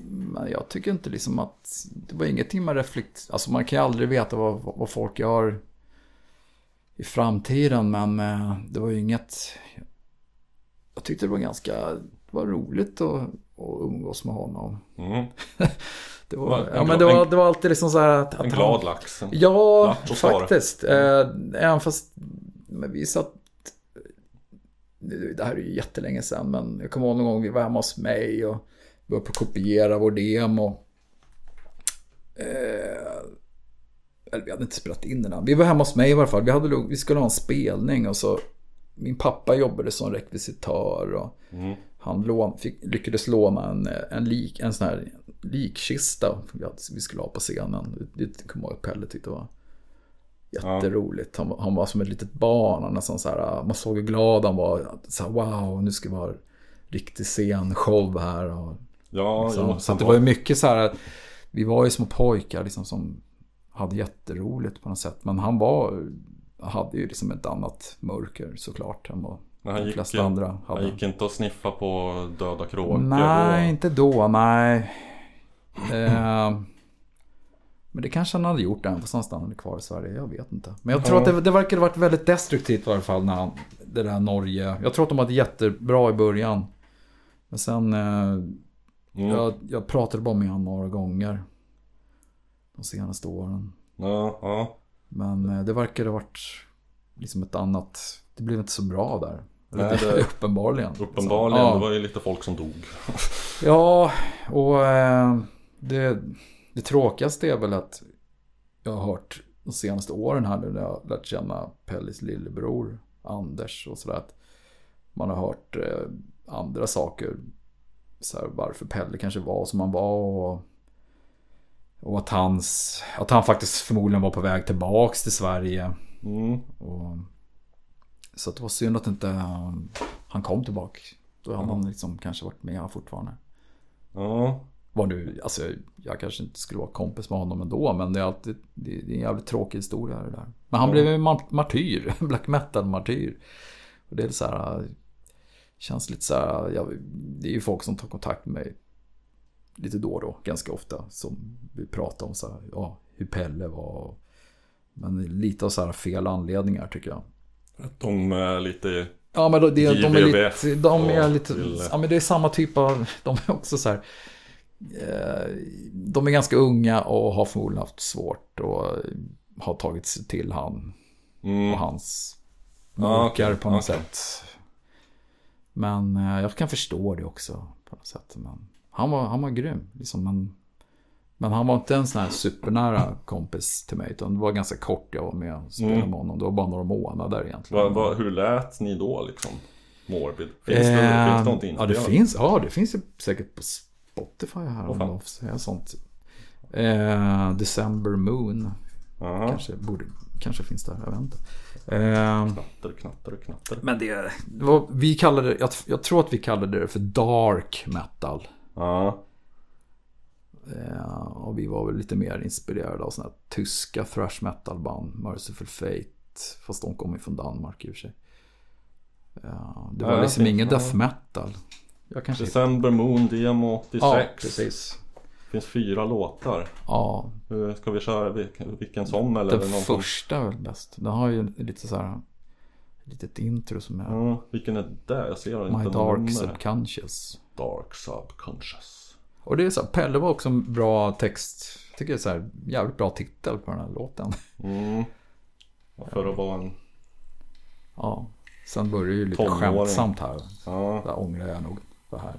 Men jag tycker inte liksom att det var ingenting man reflekt... Alltså man kan ju aldrig veta vad, vad folk gör i framtiden. Men eh, det var ju inget... Jag tyckte det var ganska... Det var roligt att, att umgås med honom. Mm. Det var, Va, en ja, men det var, en- det var alltid liksom så här att... att En han- glad lax. Ja, Ja, faktiskt. Eh, även fast vi satt... Det här är ju jättelänge sedan, men jag kommer ihåg någon gång vi var hemma hos mig och att kopiera vår demo. Eh, eller vi hade inte spelat in den. än. Vi var hemma hos mig i varje fall. Vi, hade, vi skulle ha en spelning och så... Min pappa jobbade som rekvisitör och Mm. han lån, fick, lyckades låna en, en, lik, en sån här likkista vi skulle ha på scenen. Det kommer jag ihåg Pelle tyckte var jätteroligt. Han, han var som ett litet barn. Han nästan så här, man såg hur glad han var. Så här, wow, nu ska vi ha en riktig scenshow här. Och, Ja, liksom. så det var ju mycket så här att vi var ju små pojkar liksom som hade jätteroligt på något sätt. Men han var, hade ju liksom ett annat mörker såklart än vad Men han de gick, flesta andra hade. han gick inte att sniffa på döda kråkor Nej, och inte då. Nej. Eh, men det kanske han hade gjort även fast han stannade kvar i Sverige. Jag vet inte. Men jag tror att det, det verkar ha varit väldigt destruktivt i alla fall när han, det där Norge. Jag tror att de hade jättebra i början. Men sen, eh, Mm. jag, jag pratade bara med honom några gånger. De senaste åren. Ja, ja. Men eh, det verkar ha varit liksom ett annat. Det blev inte så bra där. Nej, det- uppenbarligen. Uppenbarligen, Ja. det var ju lite folk som dog. Ja, och eh, det, det tråkigaste är väl att jag har hört de senaste åren här nu när jag har lärt känna Pelles lillebror Anders och sådär. Att man har hört eh, andra saker. Så här, varför Pelle kanske var som han var. Och, och att, hans, att han faktiskt förmodligen var på väg tillbaks till Sverige. Mm. Och, så det var synd att inte han, kom tillbaka. Då hade han liksom kanske varit med fortfarande. Ja. Var nu, alltså jag kanske inte skulle vara kompis med honom ändå men det är alltid, det är en jävligt tråkig historia det där. Men han Ja. blev ju mar- martyr, black metal martyr. Och det är så här, känns lite så här, jag, det är ju folk som tar kontakt med mig lite då och då, ganska ofta. Som vi pratar om så här, ja, hur Pelle var. Men lite av så här fel anledningar tycker jag. Att de är lite... Ja men det, de är lite, de är lite, ja men det är samma typ av, de är också så här. eh, De är ganska unga och har förmodligen haft svårt och har tagit sig till han Mm. och hans munkar okej, på något okej. sätt. Men eh, jag kan förstå det också på något sätt. Men han var, han var grym. Liksom, men, men han var inte en sån här supernära kompis till mig. Utan det var ganska kort jag var med och spelade Mm. med honom. Det var bara några månader egentligen. Vad- vad- hur lät ni då liksom? Morbid? Finns det, Eh, finns det någonting ja, det finns, ja, det finns ju säkert på Spotify här Åh, om säga sånt. Eh, December Moon Aha. kanske, borde, kanske finns där, jag vet inte. Eh, Knatter, knatter, knatter. men det, det var, vi kallade jag, jag tror att vi kallade det för dark metal. Ja. Eh, och vi var väl lite mer inspirerade av sådana här tyska thrash metal band, Merciful Fate. Fast de kommer från Danmark i och för sig. Eh, det var Ja, liksom ingen death metal. Jag kanske December Moon Demo 86. Ja, precis. finns fyra låtar. Ja, Ska vi köra vilken, som eller? den det första är väl bäst. Den har ju lite så här litet intro som är Ja, vilken är det? Jag ser inte My någon Dark. Subconscious. Dark Subconscious. Och det är så här, Pelle var också en bra text. Jag tycker det är så här, jävligt bra titel på den här låten. Mm. För att vara en... Ja, sen börjar det ju lite Tonåring. skämtsamt här. Ja. Där ångrar jag nog det här.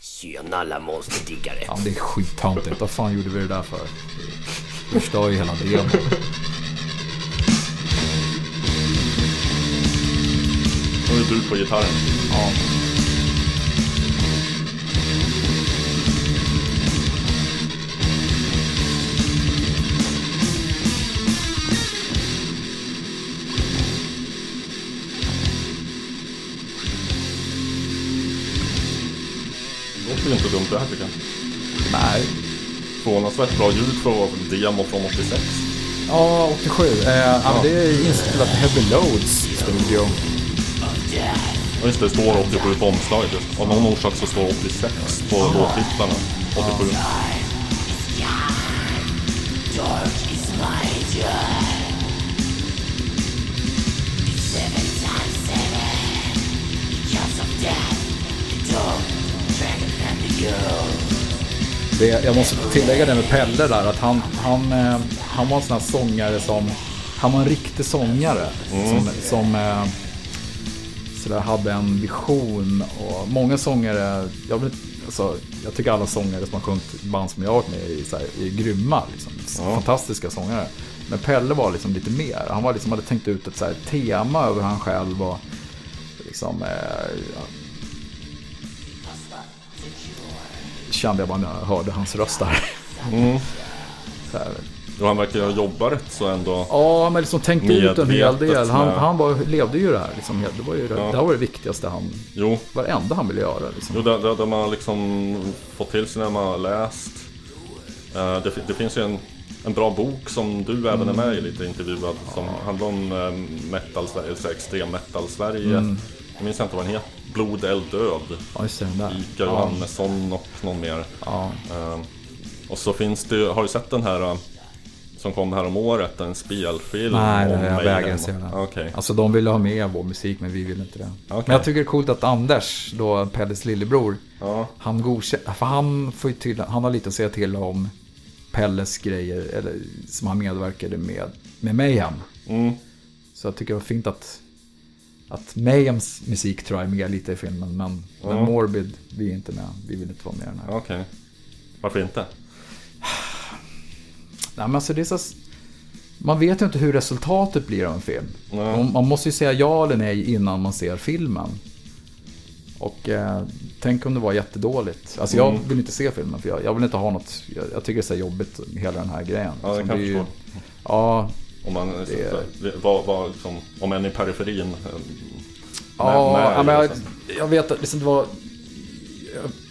Tjena alla monsterdiggare. Ja, det är skittöntigt. Vad fan gjorde vi det där för? Det förstör ju hela demon. Nu är du på gitarren. Ja. Ju inte dumt det här tycker jag. Nej. Förvånansvärt bra ljud för att vara demo från 86. Ja, 87. Eh, ja. det är inspelat Heavy Loads studio. Ja just det, det står 87 på omslaget. Av någon orsak så står 86 på låttitlarna. 87. Det, jag måste tillägga det med Pelle där, att han, han, eh, han var en sån här sångare som... Han var en riktig sångare. Som, som eh, sådär hade en vision. Och många sångare, jag, vill, alltså, jag tycker alla sångare som har sjungit band som jag har varit med i är grymma. Liksom, Ja. Fantastiska sångare. Men Pelle var liksom lite mer. Han var liksom, hade tänkt ut ett så här, tema över han själv. Och, liksom, eh, kände jag bara när jag hörde hans röst där. Mm. Och han verkar ha jobbat rätt så ändå. Ja, men liksom tänkte ut en hel del. Han, med- han var, levde ju det här. Liksom. Det var ju det, Ja. det här var det viktigaste han, Jo, varenda han ville göra. jo Liksom. det, det, det man liksom fått till sig när man har läst. Eh, det, det finns ju en, en bra bok som du även är med i lite intervjuad. Som handlar om eh, metal, extrem metal Sverige. Jag minns inte vad den heter. Blod, eld, död. Ja, just det. Den där. Ja, Johannesson och någon mer. ja. Eh, Och så finns det har du sett den här eh, som kom här om året, en spelfilm Nej, om jag vägrar se den. Okej. Alltså de ville ha med vår musik men vi ville inte det. Okej. Men jag tycker det är coolt att Anders, då Pelles lillebror, Ja. han godkänner, för han får ju till, han har lite att säga till om Pelles grejer, eller som han medverkade med, med Mayhem. Mm. Så jag tycker det var fint att, att Mayhems musik tror jag är med lite i filmen, men, men Ja. Morbid, vi är inte med, vi vill inte vara med i den här. Okej. Varför inte? Nej, men alltså det är så, man vet ju inte hur resultatet blir av en film. Nej. Man, måste ju säga ja eller nej innan man ser filmen. Och eh, tänk om det var jättedåligt. Alltså jag Mm. vill inte se filmen för jag, jag vill inte ha något, jag, jag tycker det är så jobbigt hela den här grejen. Ja, det kan jag förstå. Ja, Om man, Det- vad, vad, liksom, om en i periferin. eh, ja, med- ja, men jag, liksom. jag vet att liksom, det var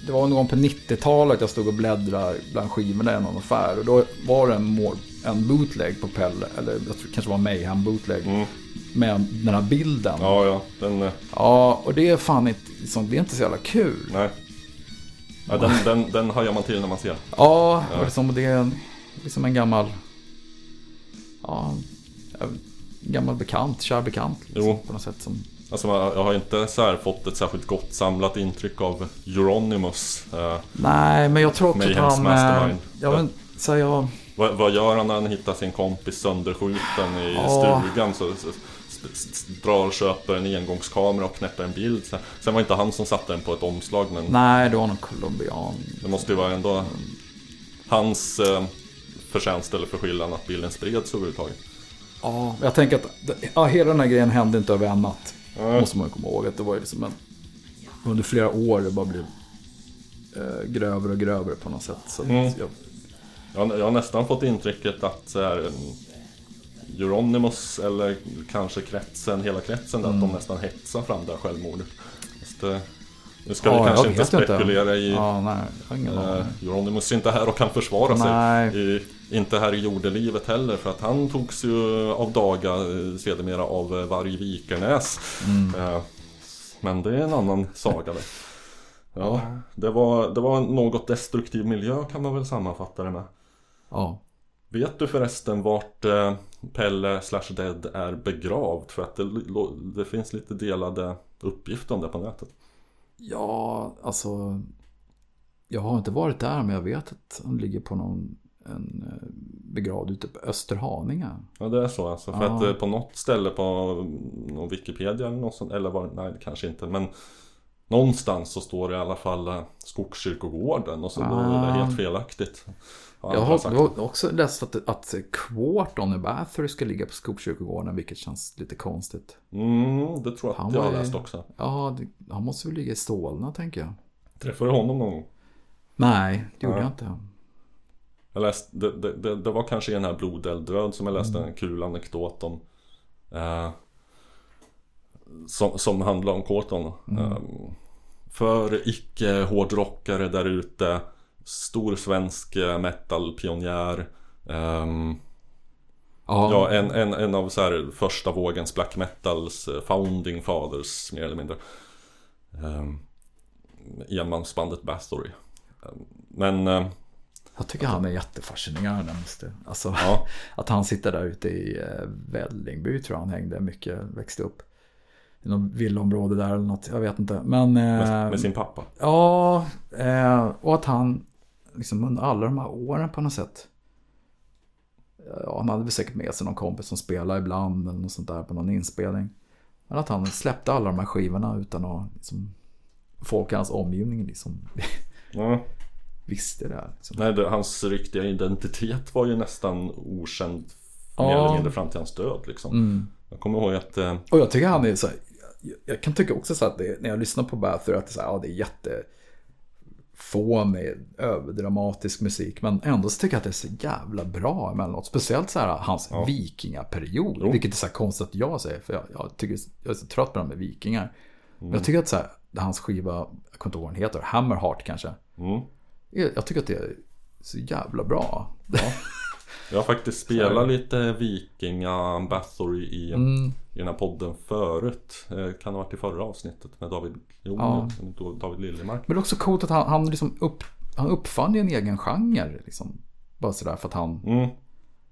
det var någon gång på 90-talet jag stod och bläddrade bland skivorna i någon affär. Och då var det en, en bootleg på Pelle, eller jag tror kanske var Mayhem bootleg. Mm. Med den här bilden. Ja, ja. Den, eh, Ja, och det är fan inte, liksom, det är inte så jävla kul. nej. Ja, den, den, den hajar man till när man ser. Ja, Ja. och liksom, det är en, liksom en gammal... Ja, gammal bekant, kär bekant. Liksom, Jo. På något sätt som... Alltså jag har inte så fått ett särskilt gott samlat intryck av Euronymous. Eh, Nej, men jag tror också att han... mastermind. Eh, ja, men, så jag... vad, vad gör han när han hittar sin kompis sönderskjuten i Ja. stugan? Så, så, drar och köper en engångskamera och knäpper en bild. Sen, sen var inte han som satte den på ett omslag men Nej, det var någon colombian. det måste ju vara ändå hans eh, förtjänst eller förskyllan att bilden spreds överhuvudtaget. Ja, jag tänker att ja, hela den här grejen hände inte över en natt. Nej. Måste man ju komma ihåg. Att det var ju liksom en... Under flera år det bara blev eh, grövre och grövre på något sätt. Så att Mm. jag, Jag, har- jag har nästan fått intrycket att så här, mm, Euronymous eller kanske kretsen, hela kretsen, att Mm. de nästan hetsar fram det här självmordet. Fast, eh, nu ska Ja, vi kanske inte vet inte. spekulera i... Ja, nej, jag har ingen Eh, aning. Euronymous är inte här och kan försvara Nej. sig. I, inte här i jordelivet heller för att han togs ju av daga eh, sedermera av eh, Varg Vikernäs. Mm. Eh, men det är en annan saga det. Ja, det var, det var en något destruktiv miljö kan man väl sammanfatta det med. Ja. Vet du förresten vart Pelle slash Dead är begravd? För att det, det finns lite delade uppgifter om det på nätet. Ja, alltså. Jag har inte varit där men jag vet att han ligger på någon en eh, begravd ute på Österhaninge. Ja det är så alltså. För Ja. att eh, på något ställe på någon Wikipedia eller något sånt, eller var, nej kanske inte men Någonstans så står det i alla fall eh, Skogskyrkogården och så då är det Ah. helt felaktigt. Jag har, har också läst att, att Quarton i Bathory ska ligga på Skogskyrkogården vilket känns lite konstigt. Mm, det tror jag Han att jag har läst också. Ja, det, han måste väl ligga i Solna tänker jag. Träffade du honom någon gång? Nej, det gjorde Ja. jag inte. Jag läste, det, det, det, det var kanske i den här Blodelddöd som jag läste en kul anekdot om. Eh, som, som handlar om Corton. Mm. Eh, för icke-hårdrockare där ute. Stor svensk eh, metal-pionjär. ehm, Ja, Ja, en, en, en av så här första vågens black metals eh, founding fathers mer eller mindre. Um, enmansbandet Bathory. Um, men eh, jag tycker han är jättefascinerande. Måste. Alltså, ja, Att han sitter där ute i eh, Vällingby tror jag han hängde mycket, växte upp. I något villaområde där eller något, jag vet inte. Men, med, eh, med sin pappa. Ja, eh, och att han liksom under alla de här åren på något sätt. Ja, han hade väl säkert med sig någon kompis som spelade ibland eller något sånt där på någon inspelning. Men att han släppte alla de här skivorna utan att liksom, folk i hans omgivning liksom Ja. Visste det. Här, liksom. Nej, det, hans riktiga identitet var ju nästan okänd mer Ja. eller mindre fram till hans död liksom. Mm. Jag kommer ihåg att eh, Och jag tycker han är så här, jag- jag kan tycka också så att det, när jag lyssnar på Bathory att det är, så här, ja, det är jättefånig, överdramatisk musik. Men ändå så tycker jag att det är så jävla bra emellanåt. Speciellt så här hans vikingaperiod. Jo. Vilket är så här konstigt att jag säger. För jag, jag, tycker, jag är så trött på det här med vikingar. Men Mm. jag tycker att så här, hans skiva, jag kommer inte ihåg vad den heter, Hammerheart kanske. mm, Jag, tycker att det är så jävla bra. jag har faktiskt spelat lite Vikinga Bathory i, Mm. i den här podden förut. Eh, kan ha varit i förra avsnittet med David, jo, Ja. David Liljemark. Men det är också coolt att han, han liksom upp, han uppfann en egen genre. Liksom. Bara sådär för att han... Mm.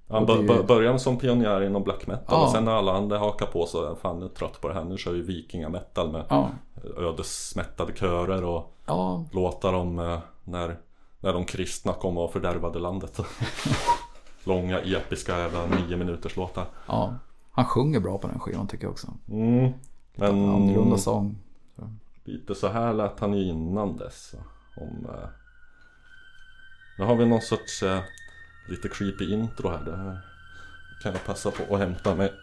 Han bör- bör- började som pionjär inom black metal Ja. och sen när alla andra hakar på så fan jag är trött på det här. Nu kör vi vikingametal med Ja, ödesmättade körer och ja, låtar om eh, när, när de kristna kom och fördärvade landet. Långa episka jävla nio minuters låtar. ja. Han sjunger bra på den skivan tycker jag också. Mm. Men Annorlunda sång. lite så här lät han ju innan dess. Om, eh... Nu har vi någon sorts eh, lite creepy intro här. Det här kan jag passa på att hämta mig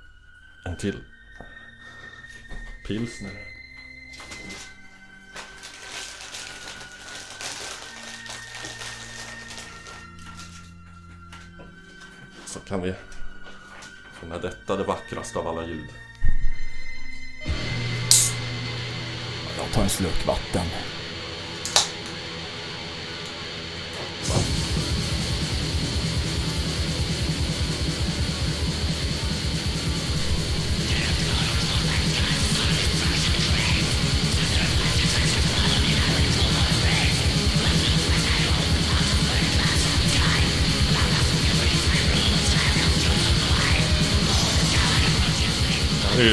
en till pilsner. Så kan vi få med detta det vackraste av alla ljud. Jag tar en slurk vatten.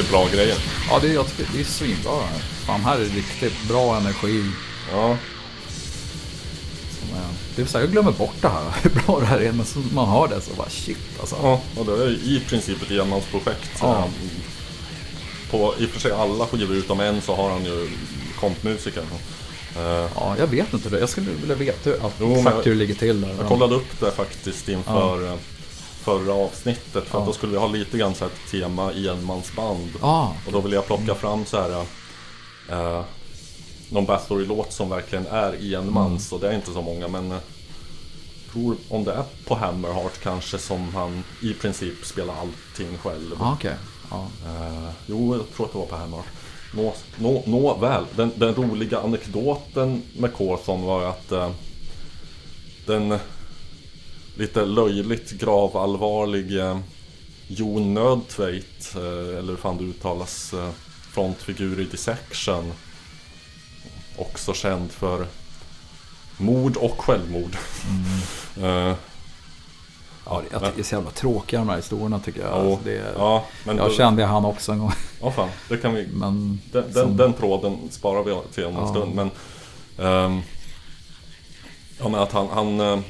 Bra grejer. Ja, det, jag tycker det är svinbra. Fan, här är riktigt bra energi. Ja, är- Det är så här, jag glömmer bort det här, hur bra det här är. Men så man hör det så bara shit alltså. Ja, och det är i princip ett enmansprojekt. Ja. Ja. På i och för sig alla skivor utom en så har han ju kompmusiker. Eh, Ja, jag vet inte det. Jag skulle vilja veta hur, Jo, exakt hur det ligger till där. Jag kollade upp det faktiskt inför eh, förra avsnittet. För att då skulle vi ha lite grann så här ett tema enmansband. Ja, Och då vill jag plocka fram så här eh, någon Bathory-låt som verkligen är enmans. Och det är inte så många men eh, tror om det är på Hammerheart kanske som han i princip spelar allting själv. ja okej. Ja. Eh, jo, jag tror att det var på Hammarby. Nå, nå, nå väl, den, den roliga anekdoten med Corthon var att eh, den lite löjligt gravallvarlig eh, Jon Nödtveit, eh, eller hur fan det uttalas, eh, frontfigur i Dissection. Också känd för mord och självmord. Eh, Ja, jag tycker det är så jävla tråkiga de här historierna tycker jag. ja, Alltså, det är, ja, men jag då- kände han också en gång. Ja, fan, det kan vi Men Den, som- den tråden sparar vi till om en Ja. stund men ehm, Ja men att han, han,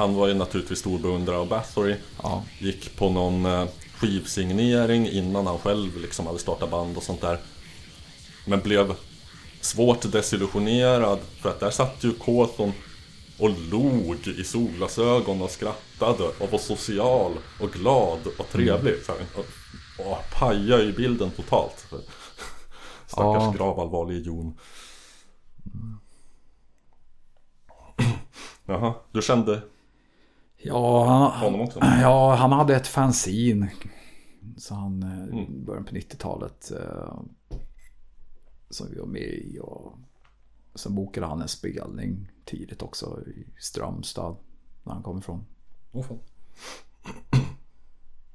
han var ju naturligtvis stor beundrare av Bathory ja, Gick på någon eh, skivsignering innan han själv liksom hade startat band och sånt där Men blev svårt desillusionerad för att där satt ju Cawthon och log i solglasögon och skrattade och var social och glad och trevlig. Så här, och, och pajade i bilden totalt. Stackars Ja. gravallvarlig Jon. Jaha, du kände ja, han, ja, han hade ett fanzine. Så han eh, Mm. början på 90-talet. Eh, som vi var med i. Och sen bokade han en spelning tidigt också i Strömstad. Där han kom ifrån. Fan.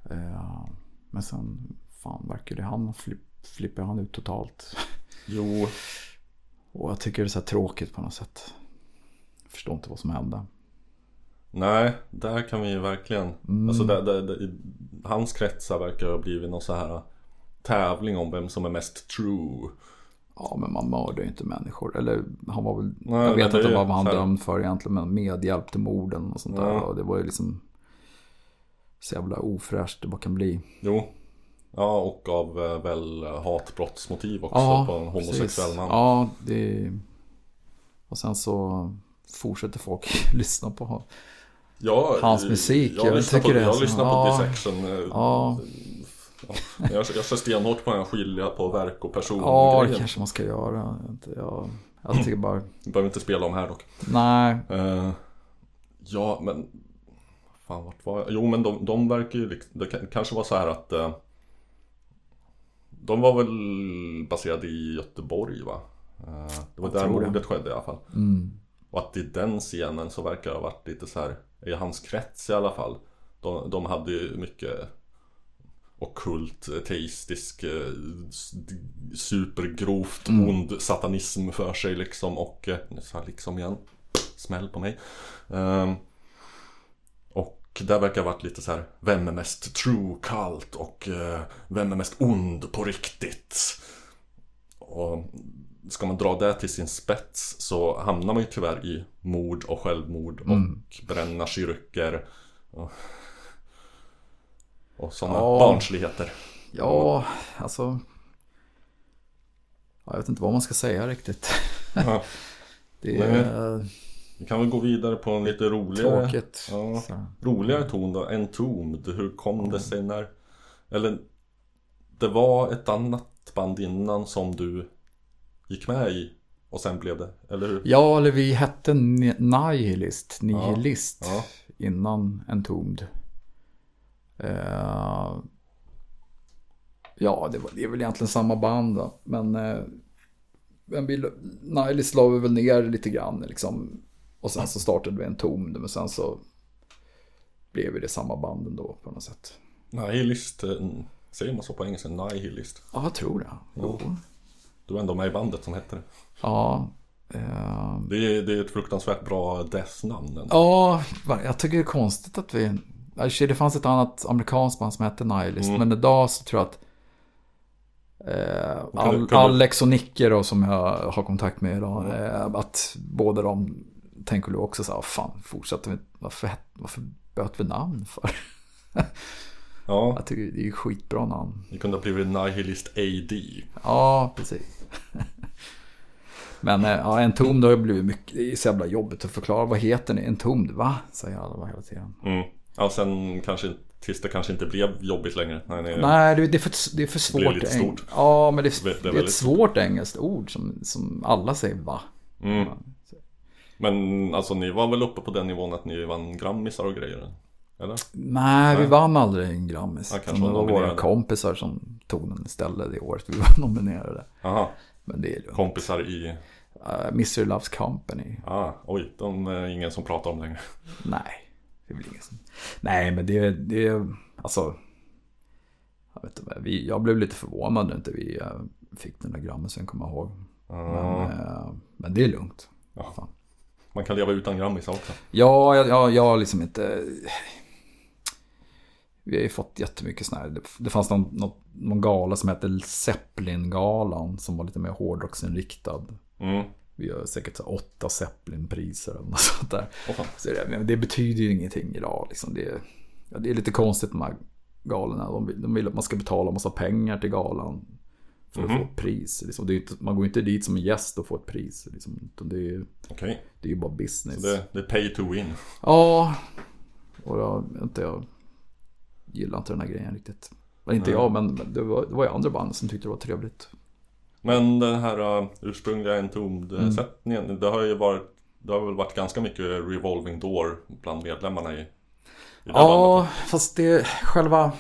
Eh, men sen, fan verkar det han flipp, flippar han ut totalt. Jo, Och jag tycker det är så här tråkigt på något sätt. Jag förstår inte vad som hände. Nej, där kan vi ju verkligen Mm. Alltså där, där, där, i hans kretsar verkar ha blivit någon så här tävling om vem som är mest true Ja, men man mördar ju inte människor. Eller han var väl, Nej, jag vet det inte vad han dömd för egentligen, men medhjälp till morden och sånt där. Ja. Och det var ju liksom så jävla ofräscht det bara kan bli. Jo Ja, och av eh, väl hatbrottsmotiv också på en homosexuell man Ja, det... Och sen så fortsätter folk lyssna på. Ja, Hans musik, Jag, jag lyssnar på, tycker det jag lyssnar på ja. Dissection. eh, Ja, Ja, jag, jag kör stenhårt på här skilja på verk och person ja det kanske man ska göra. Jag Jag, tycker bara, Vi behöver inte spela om här dock. nej. Eh, ja, men... Fan, vart var jag? Jo, men de, de verkar ju... Det kan- kanske var så här att... eh, de var väl baserade i Göteborg, va? Eh, det var Jag där mordet skedde i alla fall. Mm. Och att i den scenen så verkar det ha varit lite så här I hans krets i alla fall De, de hade ju mycket Ockult, teistisk eh, Supergrovt Mm. ond satanism för sig liksom och eh, Nu sa jag liksom igen smäll på mig. Ehm, och där verkar ha varit lite så här, vem är mest true cult och eh, vem är mest ond på riktigt? Och ska man dra det till sin spets så hamnar man ju tyvärr i mord och självmord och bränna kyrkor. Och, och sådana Ja. barnsligheter. Ja, alltså. ja, Jag vet inte vad man ska säga riktigt. Ja. Det Nej. är Vi kan väl gå vidare på en lite roligare, tråkigt. Ja. Roligare ton då. Entombed. Hur kom det sig när... Eller det var ett annat band innan som du gick med i och sen blev det, eller hur? Ja, eller vi hette Ni- Nihilist, Nihilist Ja. innan Entombed. Eh, ja, det, var, det är väl egentligen samma band då. Men, vi, Nihilist la vi väl ner lite grann liksom. Och sen så startade vi Entombed, men sen så blev vi det samma band ändå på något sätt. Nihilist, eh, säger man så på engelska? Nihilist. Ja, jag tror det. Jo. Du var ändå med i bandet som hette det. Ja. eh, Det är, det är ett fruktansvärt bra death-namn. Ja, jag tycker det är konstigt att vi... Alltså, Det fanns ett annat amerikanskt band som hette Nihilist. Men idag så tror jag att eh, Al- Alex och Nicke då, som jag har kontakt med idag. Eh, att båda de tänker väl också så här, fan fortsätter vi, varför, varför bytte vi namn för? Ja, Jag tycker det är ju skitbra namn. det kunde ha blivit Nihilist AD. Ja, precis. Men eh, ja, en tom det har ju blivit mycket, det är så jävla jobbigt att förklara. Vad heter ni? En tom, va? Säger alla hela tiden. Mm. Ja, sen kanske, tills det kanske inte blev jobbigt längre. Nej, nej. Nej, det det är för, det är för svårt. blir lite stort. Ja, men det, Det är det, är ett svårt engelskt ord som, som alla säger va. Mm. Men alltså ni var väl uppe på den nivån att ni vann grammisar och grejer? Eller? Nej, vi Nej. vann aldrig en Grammis. Ja, det var nominerade. våra kompisar som tog den istället det året vi var nominerade. Aha, Men det är lugnt. kompisar i... Uh, Mr. Loves Company. Ah, oj, de är ingen som pratar om längre. Nej, det är väl ingen som... Nej, men det, det är alltså... Jag, vet inte, vi, jag blev lite förvånad när inte vi eh, fick den där Grammisen, kommer jag ihåg. Men, eh, men det är lugnt. Ja. Man kan leva utan grammisar också. Ja, jag, jag, jag har liksom inte... Vi har ju fått jättemycket sådana här. Det, fanns någon, någon, någon gala som hette Zeppelin-galan som var lite mer hårdrocksinriktad. Mm. Vi har säkert åtta Zeppelin-priser eller något sånt där. Fan. Så det, men det betyder ju ingenting idag. Liksom. Det, är- ja, det är lite konstigt med de här galorna. De, de vill att man ska betala massa pengar till galan. För att få ett pris. Liksom. Inte, man går inte dit som en gäst och får ett pris. Liksom. Det, är, ju- Okej, det är ju bara business. så det, det är pay to win. Ja, och jag, inte, jag gillar inte den här grejen riktigt. Men inte jag, men det var, det var ju andra band som tyckte det var trevligt. Men den här uh, ursprungliga Entombed-sättningen, det har ju varit det har väl varit ganska mycket revolving door bland medlemmarna i, i det Ja, bandet. fast det själva...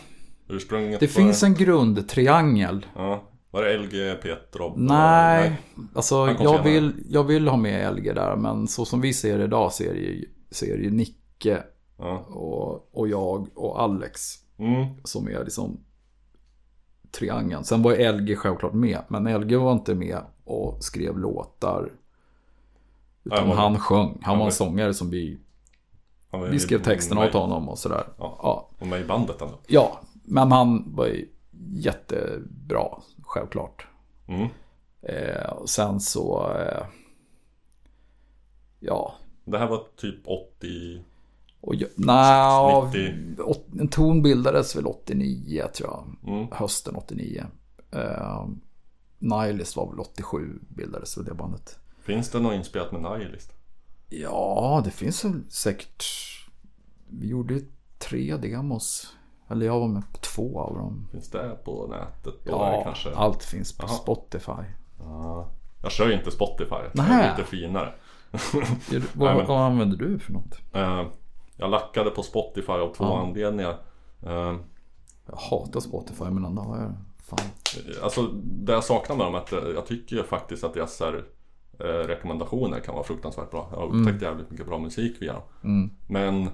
Ursprunget Det finns en grundtriangel. Ja, var det LG, Petrov? Nej, alltså Han kom jag vill, jag vill ha med LG där, men så som vi ser det idag så är det ju, så är det ju Nicke Ja. och, och jag och Alex Mm. som är liksom triangeln. Sen var LG självklart med, men LG var inte med och skrev låtar. Utan var- han sjöng. Han var en sångare som vi, vi skrev texterna åt honom och sådär. Ja. Ja. Och med i bandet ändå. ja, men han var ju jättebra, självklart. Mm. Eh, och sen så, eh, ja, Det här var typ 80... och jag, nej, 90. åt- en ton bildades väl 89 tror jag. Mm. Hösten 89. Eh, Nihilist var väl 87 bildades väl det bandet. Finns det något inspelat med Nihilist? Ja, det finns väl säkert. Vi gjorde ju tre demos. Eller jag var med på två av dem. Finns det på nätet? Då Ja, kanske? allt finns på Jaha. Spotify. Ja. Jag kör ju inte Spotify. Det Nähä. är lite finare. Vad, Nej, men- vad använder du för något? Eh, Jag lackade på Spotify av två Ja. anledningar. Eh, Jag hatar Spotify men ändå har jag. Fan. Alltså det jag saknar med dem är att eh, jag tycker faktiskt att deras här, eh, rekommendationer kan vara fruktansvärt bra. Jag har upptäckt jävligt mycket bra musik via dem. Men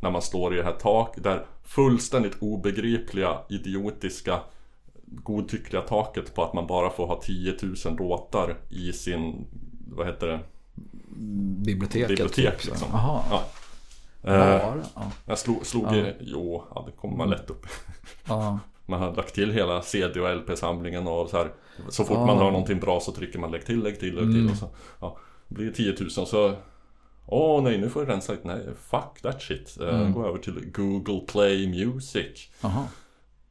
när man står i det här taket, där fullständigt obegripliga, idiotiska, godtyckliga taket på att man bara får ha 10 000 låtar i sin, vad heter det, biblioteket. bibliotek typ, liksom. Jaha. Ja. Eh, Var? Ja. jag slog, slog Ja. jo, ja, det kommer man lätt upp. ja. Man har lagt till hela CD och LP-samlingen och så här. Så fort Ah. man hör någonting bra så trycker man lägg till, lägg till, lägg till Mm. och så. Ja, det blir 10 000 så Åh nej, nu får jag rensa lite. Nej, fuck that shit. Eh, Mm. Gå över till Google Play Music. Jaha.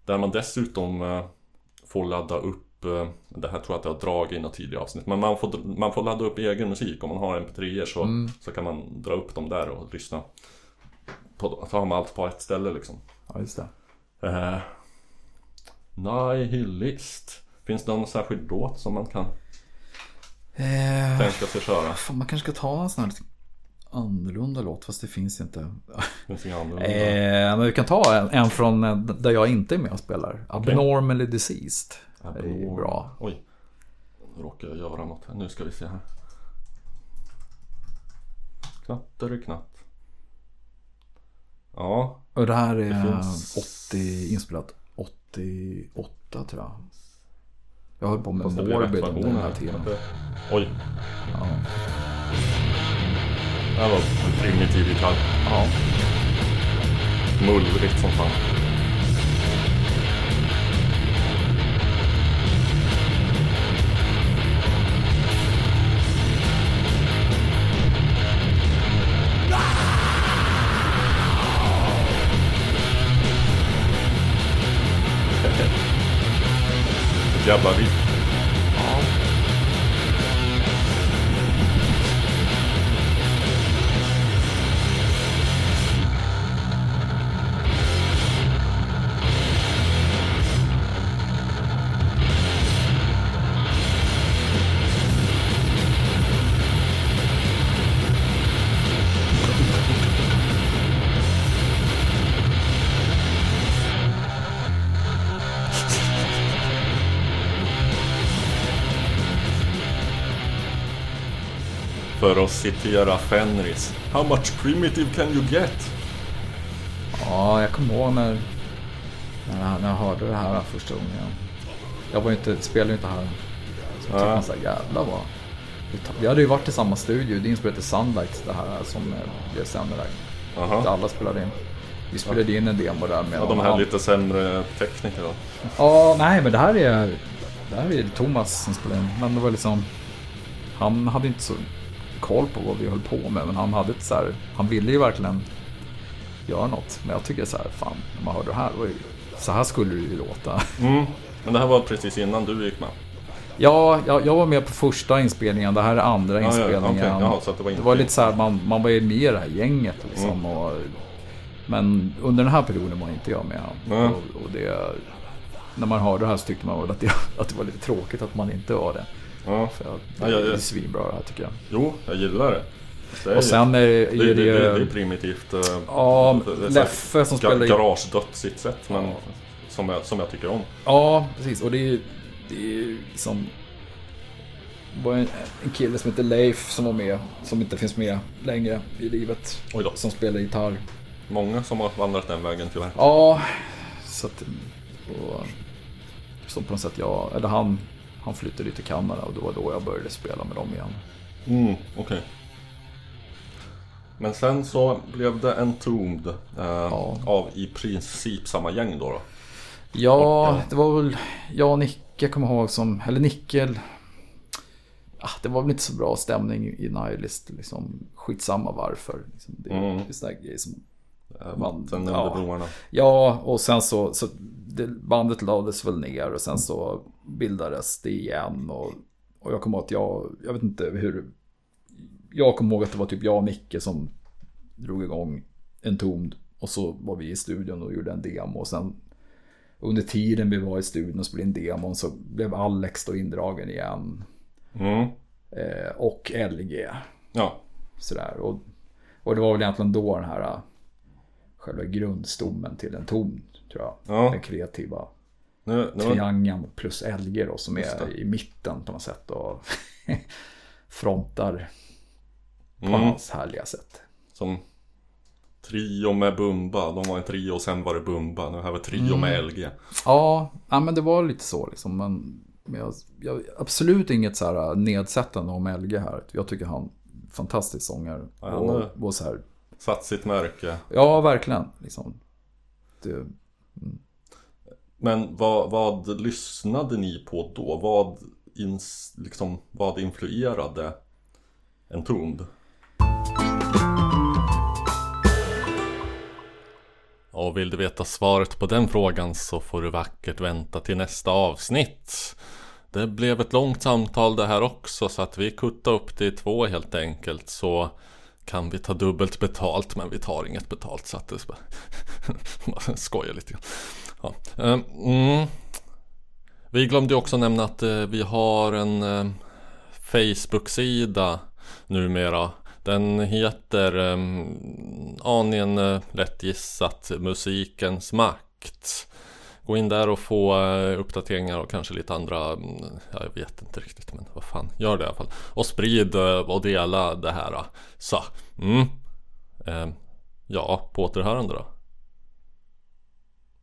Där man dessutom eh, får ladda upp eh, Det här tror jag att jag har dragit i något tidigare avsnitt Men man får, man får ladda upp egen musik Om man har mp3 så, Mm. så kan man dra upp dem där och lyssna på, har man allt på ett ställe liksom Ja, just det. eh, Nihilist Finns det någon särskild låt som man kan Eh, tänka sig köra? fan, man kanske ska ta en sån här lite annorlunda låt, fast det finns inte. Finns det inga annorlunda? Eh, men vi kan ta en, en från eh, där jag inte är med och spelar. Abnormally Deceased. Det är bra. Oj Nu råkar jag göra något här. Nu ska vi se här Knatteriknatt Ja Och det här är Det finns- 80, inspelat 88 tror jag. Jag höll på med Morbid under den här här. tiden. Oj Ja. Det här var primitiv gitarr ja. Mullrigt som fan Ett För att citera Fenris How much primitive can you get? ja, jag kommer ihåg när, när, jag- när jag hörde det här första gången. Jag var ju inte, spelade ju inte här. Så tyckte Ja. man såhär, jävlar vad... Vi hade ju varit i samma studio, det är inspelat i Sunlight det här som eh, blev sämre där. Där Aha. alla spelade in. Vi spelade in en demo där med Ja, de här lite sämre tekniker då Ja, nej men det här är det här är Thomas som spelar in. Men det var liksom Han hade inte så koll på vad vi höll på med men han hade ett så här, Han ville ju verkligen göra något. Men jag tycker så här, fan när man hörde det här, ju, så här skulle det ju låta. mm. Men det här var precis innan du gick med Ja, jag, jag var med på första inspelningen, det här är andra Ja, ja, inspelningen. okej. Jaha, det var det var lite så här, man, man var ju med i det här gänget liksom. Mm. Och, men under den här perioden var inte jag med. Nej. Och, och det, när man hörde det här så tyckte man väl att det, att det var lite tråkigt att man inte var det. Ja, För Ja, det ja, ja. är svinbra det här tycker jag. jo, jag gillar det det är, Och sen är, det, är det, det, det, det är primitivt eh, Ja, det- det Leffe som spelar i... Garagedött sitt sätt men som, jag, som jag tycker om Ja, precis. Och det är ju det är ju som... Det var en, en kille som heter Leif som var med, som inte finns med längre i livet. Oj då. Som spelar gitarr. Många som har vandrat den vägen tyvärr Ja, så att... Och, som på något sätt jag, eller han, han flyttade till Kanada och det var då jag började spela med dem igen. Mm, okej. Men sen så blev det Entombed eh, Ja. av i princip samma gäng då. då. Ja, det var väl jag och Nicke kommer ihåg som, eller Nickel. Ah, det var väl inte så bra stämning i Nihilist. Liksom, skitsamma varför. Liksom, det, Mm. är sådana grejer som Eh, Man- Vatten under ja. broarna. Ja, och sen så, så bandet lades väl ner och sen så bildades det igen. Och, och jag kommer ihåg att jag, jag vet inte hur, jag kommer ihåg att det var typ jag och Nicke som drog igång en tomd. Och så var vi i studion och gjorde en demo och sen under tiden vi var i studion och spelade in demon så blev Alex då indragen igen. Mm. Eh, och LG. Ja. Sådär. Och, och det var väl egentligen då den här själva grundstommen till en tom, tror jag. Ja. Den kreativa Nu, nu var, triangeln plus LG då som är i mitten på något sätt och frontar på mm, hans härliga sätt. som Trio med Bumba. De var en trio och sen var det Bumba. Nu har vi trio med Mm. LG. Ja, ja, men det var lite så liksom. Men, jag, jag, absolut inget så här nedsättande om LG här. Jag tycker han fantastisk sångare. Ja, och, är- och så här, Satt sitt märke. ja verkligen. Liksom. Det, men vad, vad lyssnade ni på då? Vad, ins, liksom, vad influerade en tund? Och vill du veta svaret på den frågan så får du vackert vänta till nästa avsnitt. Det blev ett långt samtal det här också så att vi kuttade upp det i två helt enkelt så kan vi ta dubbelt betalt men vi tar inget betalt så att det bara skojar lite grann. Ja. Ehm, mm. Vi glömde ju också nämna att eh, vi har en ehm, Facebook-sida numera. Den heter um, aningen eh, lätt gissat Musikens makt. Gå in där och få eh, uppdateringar och kanske lite andra, ja, jag vet inte riktigt men vad fan, gör det i alla fall. Och sprid eh, och dela det här. Eh, så, mm. Ehm, ja, på återhörande då.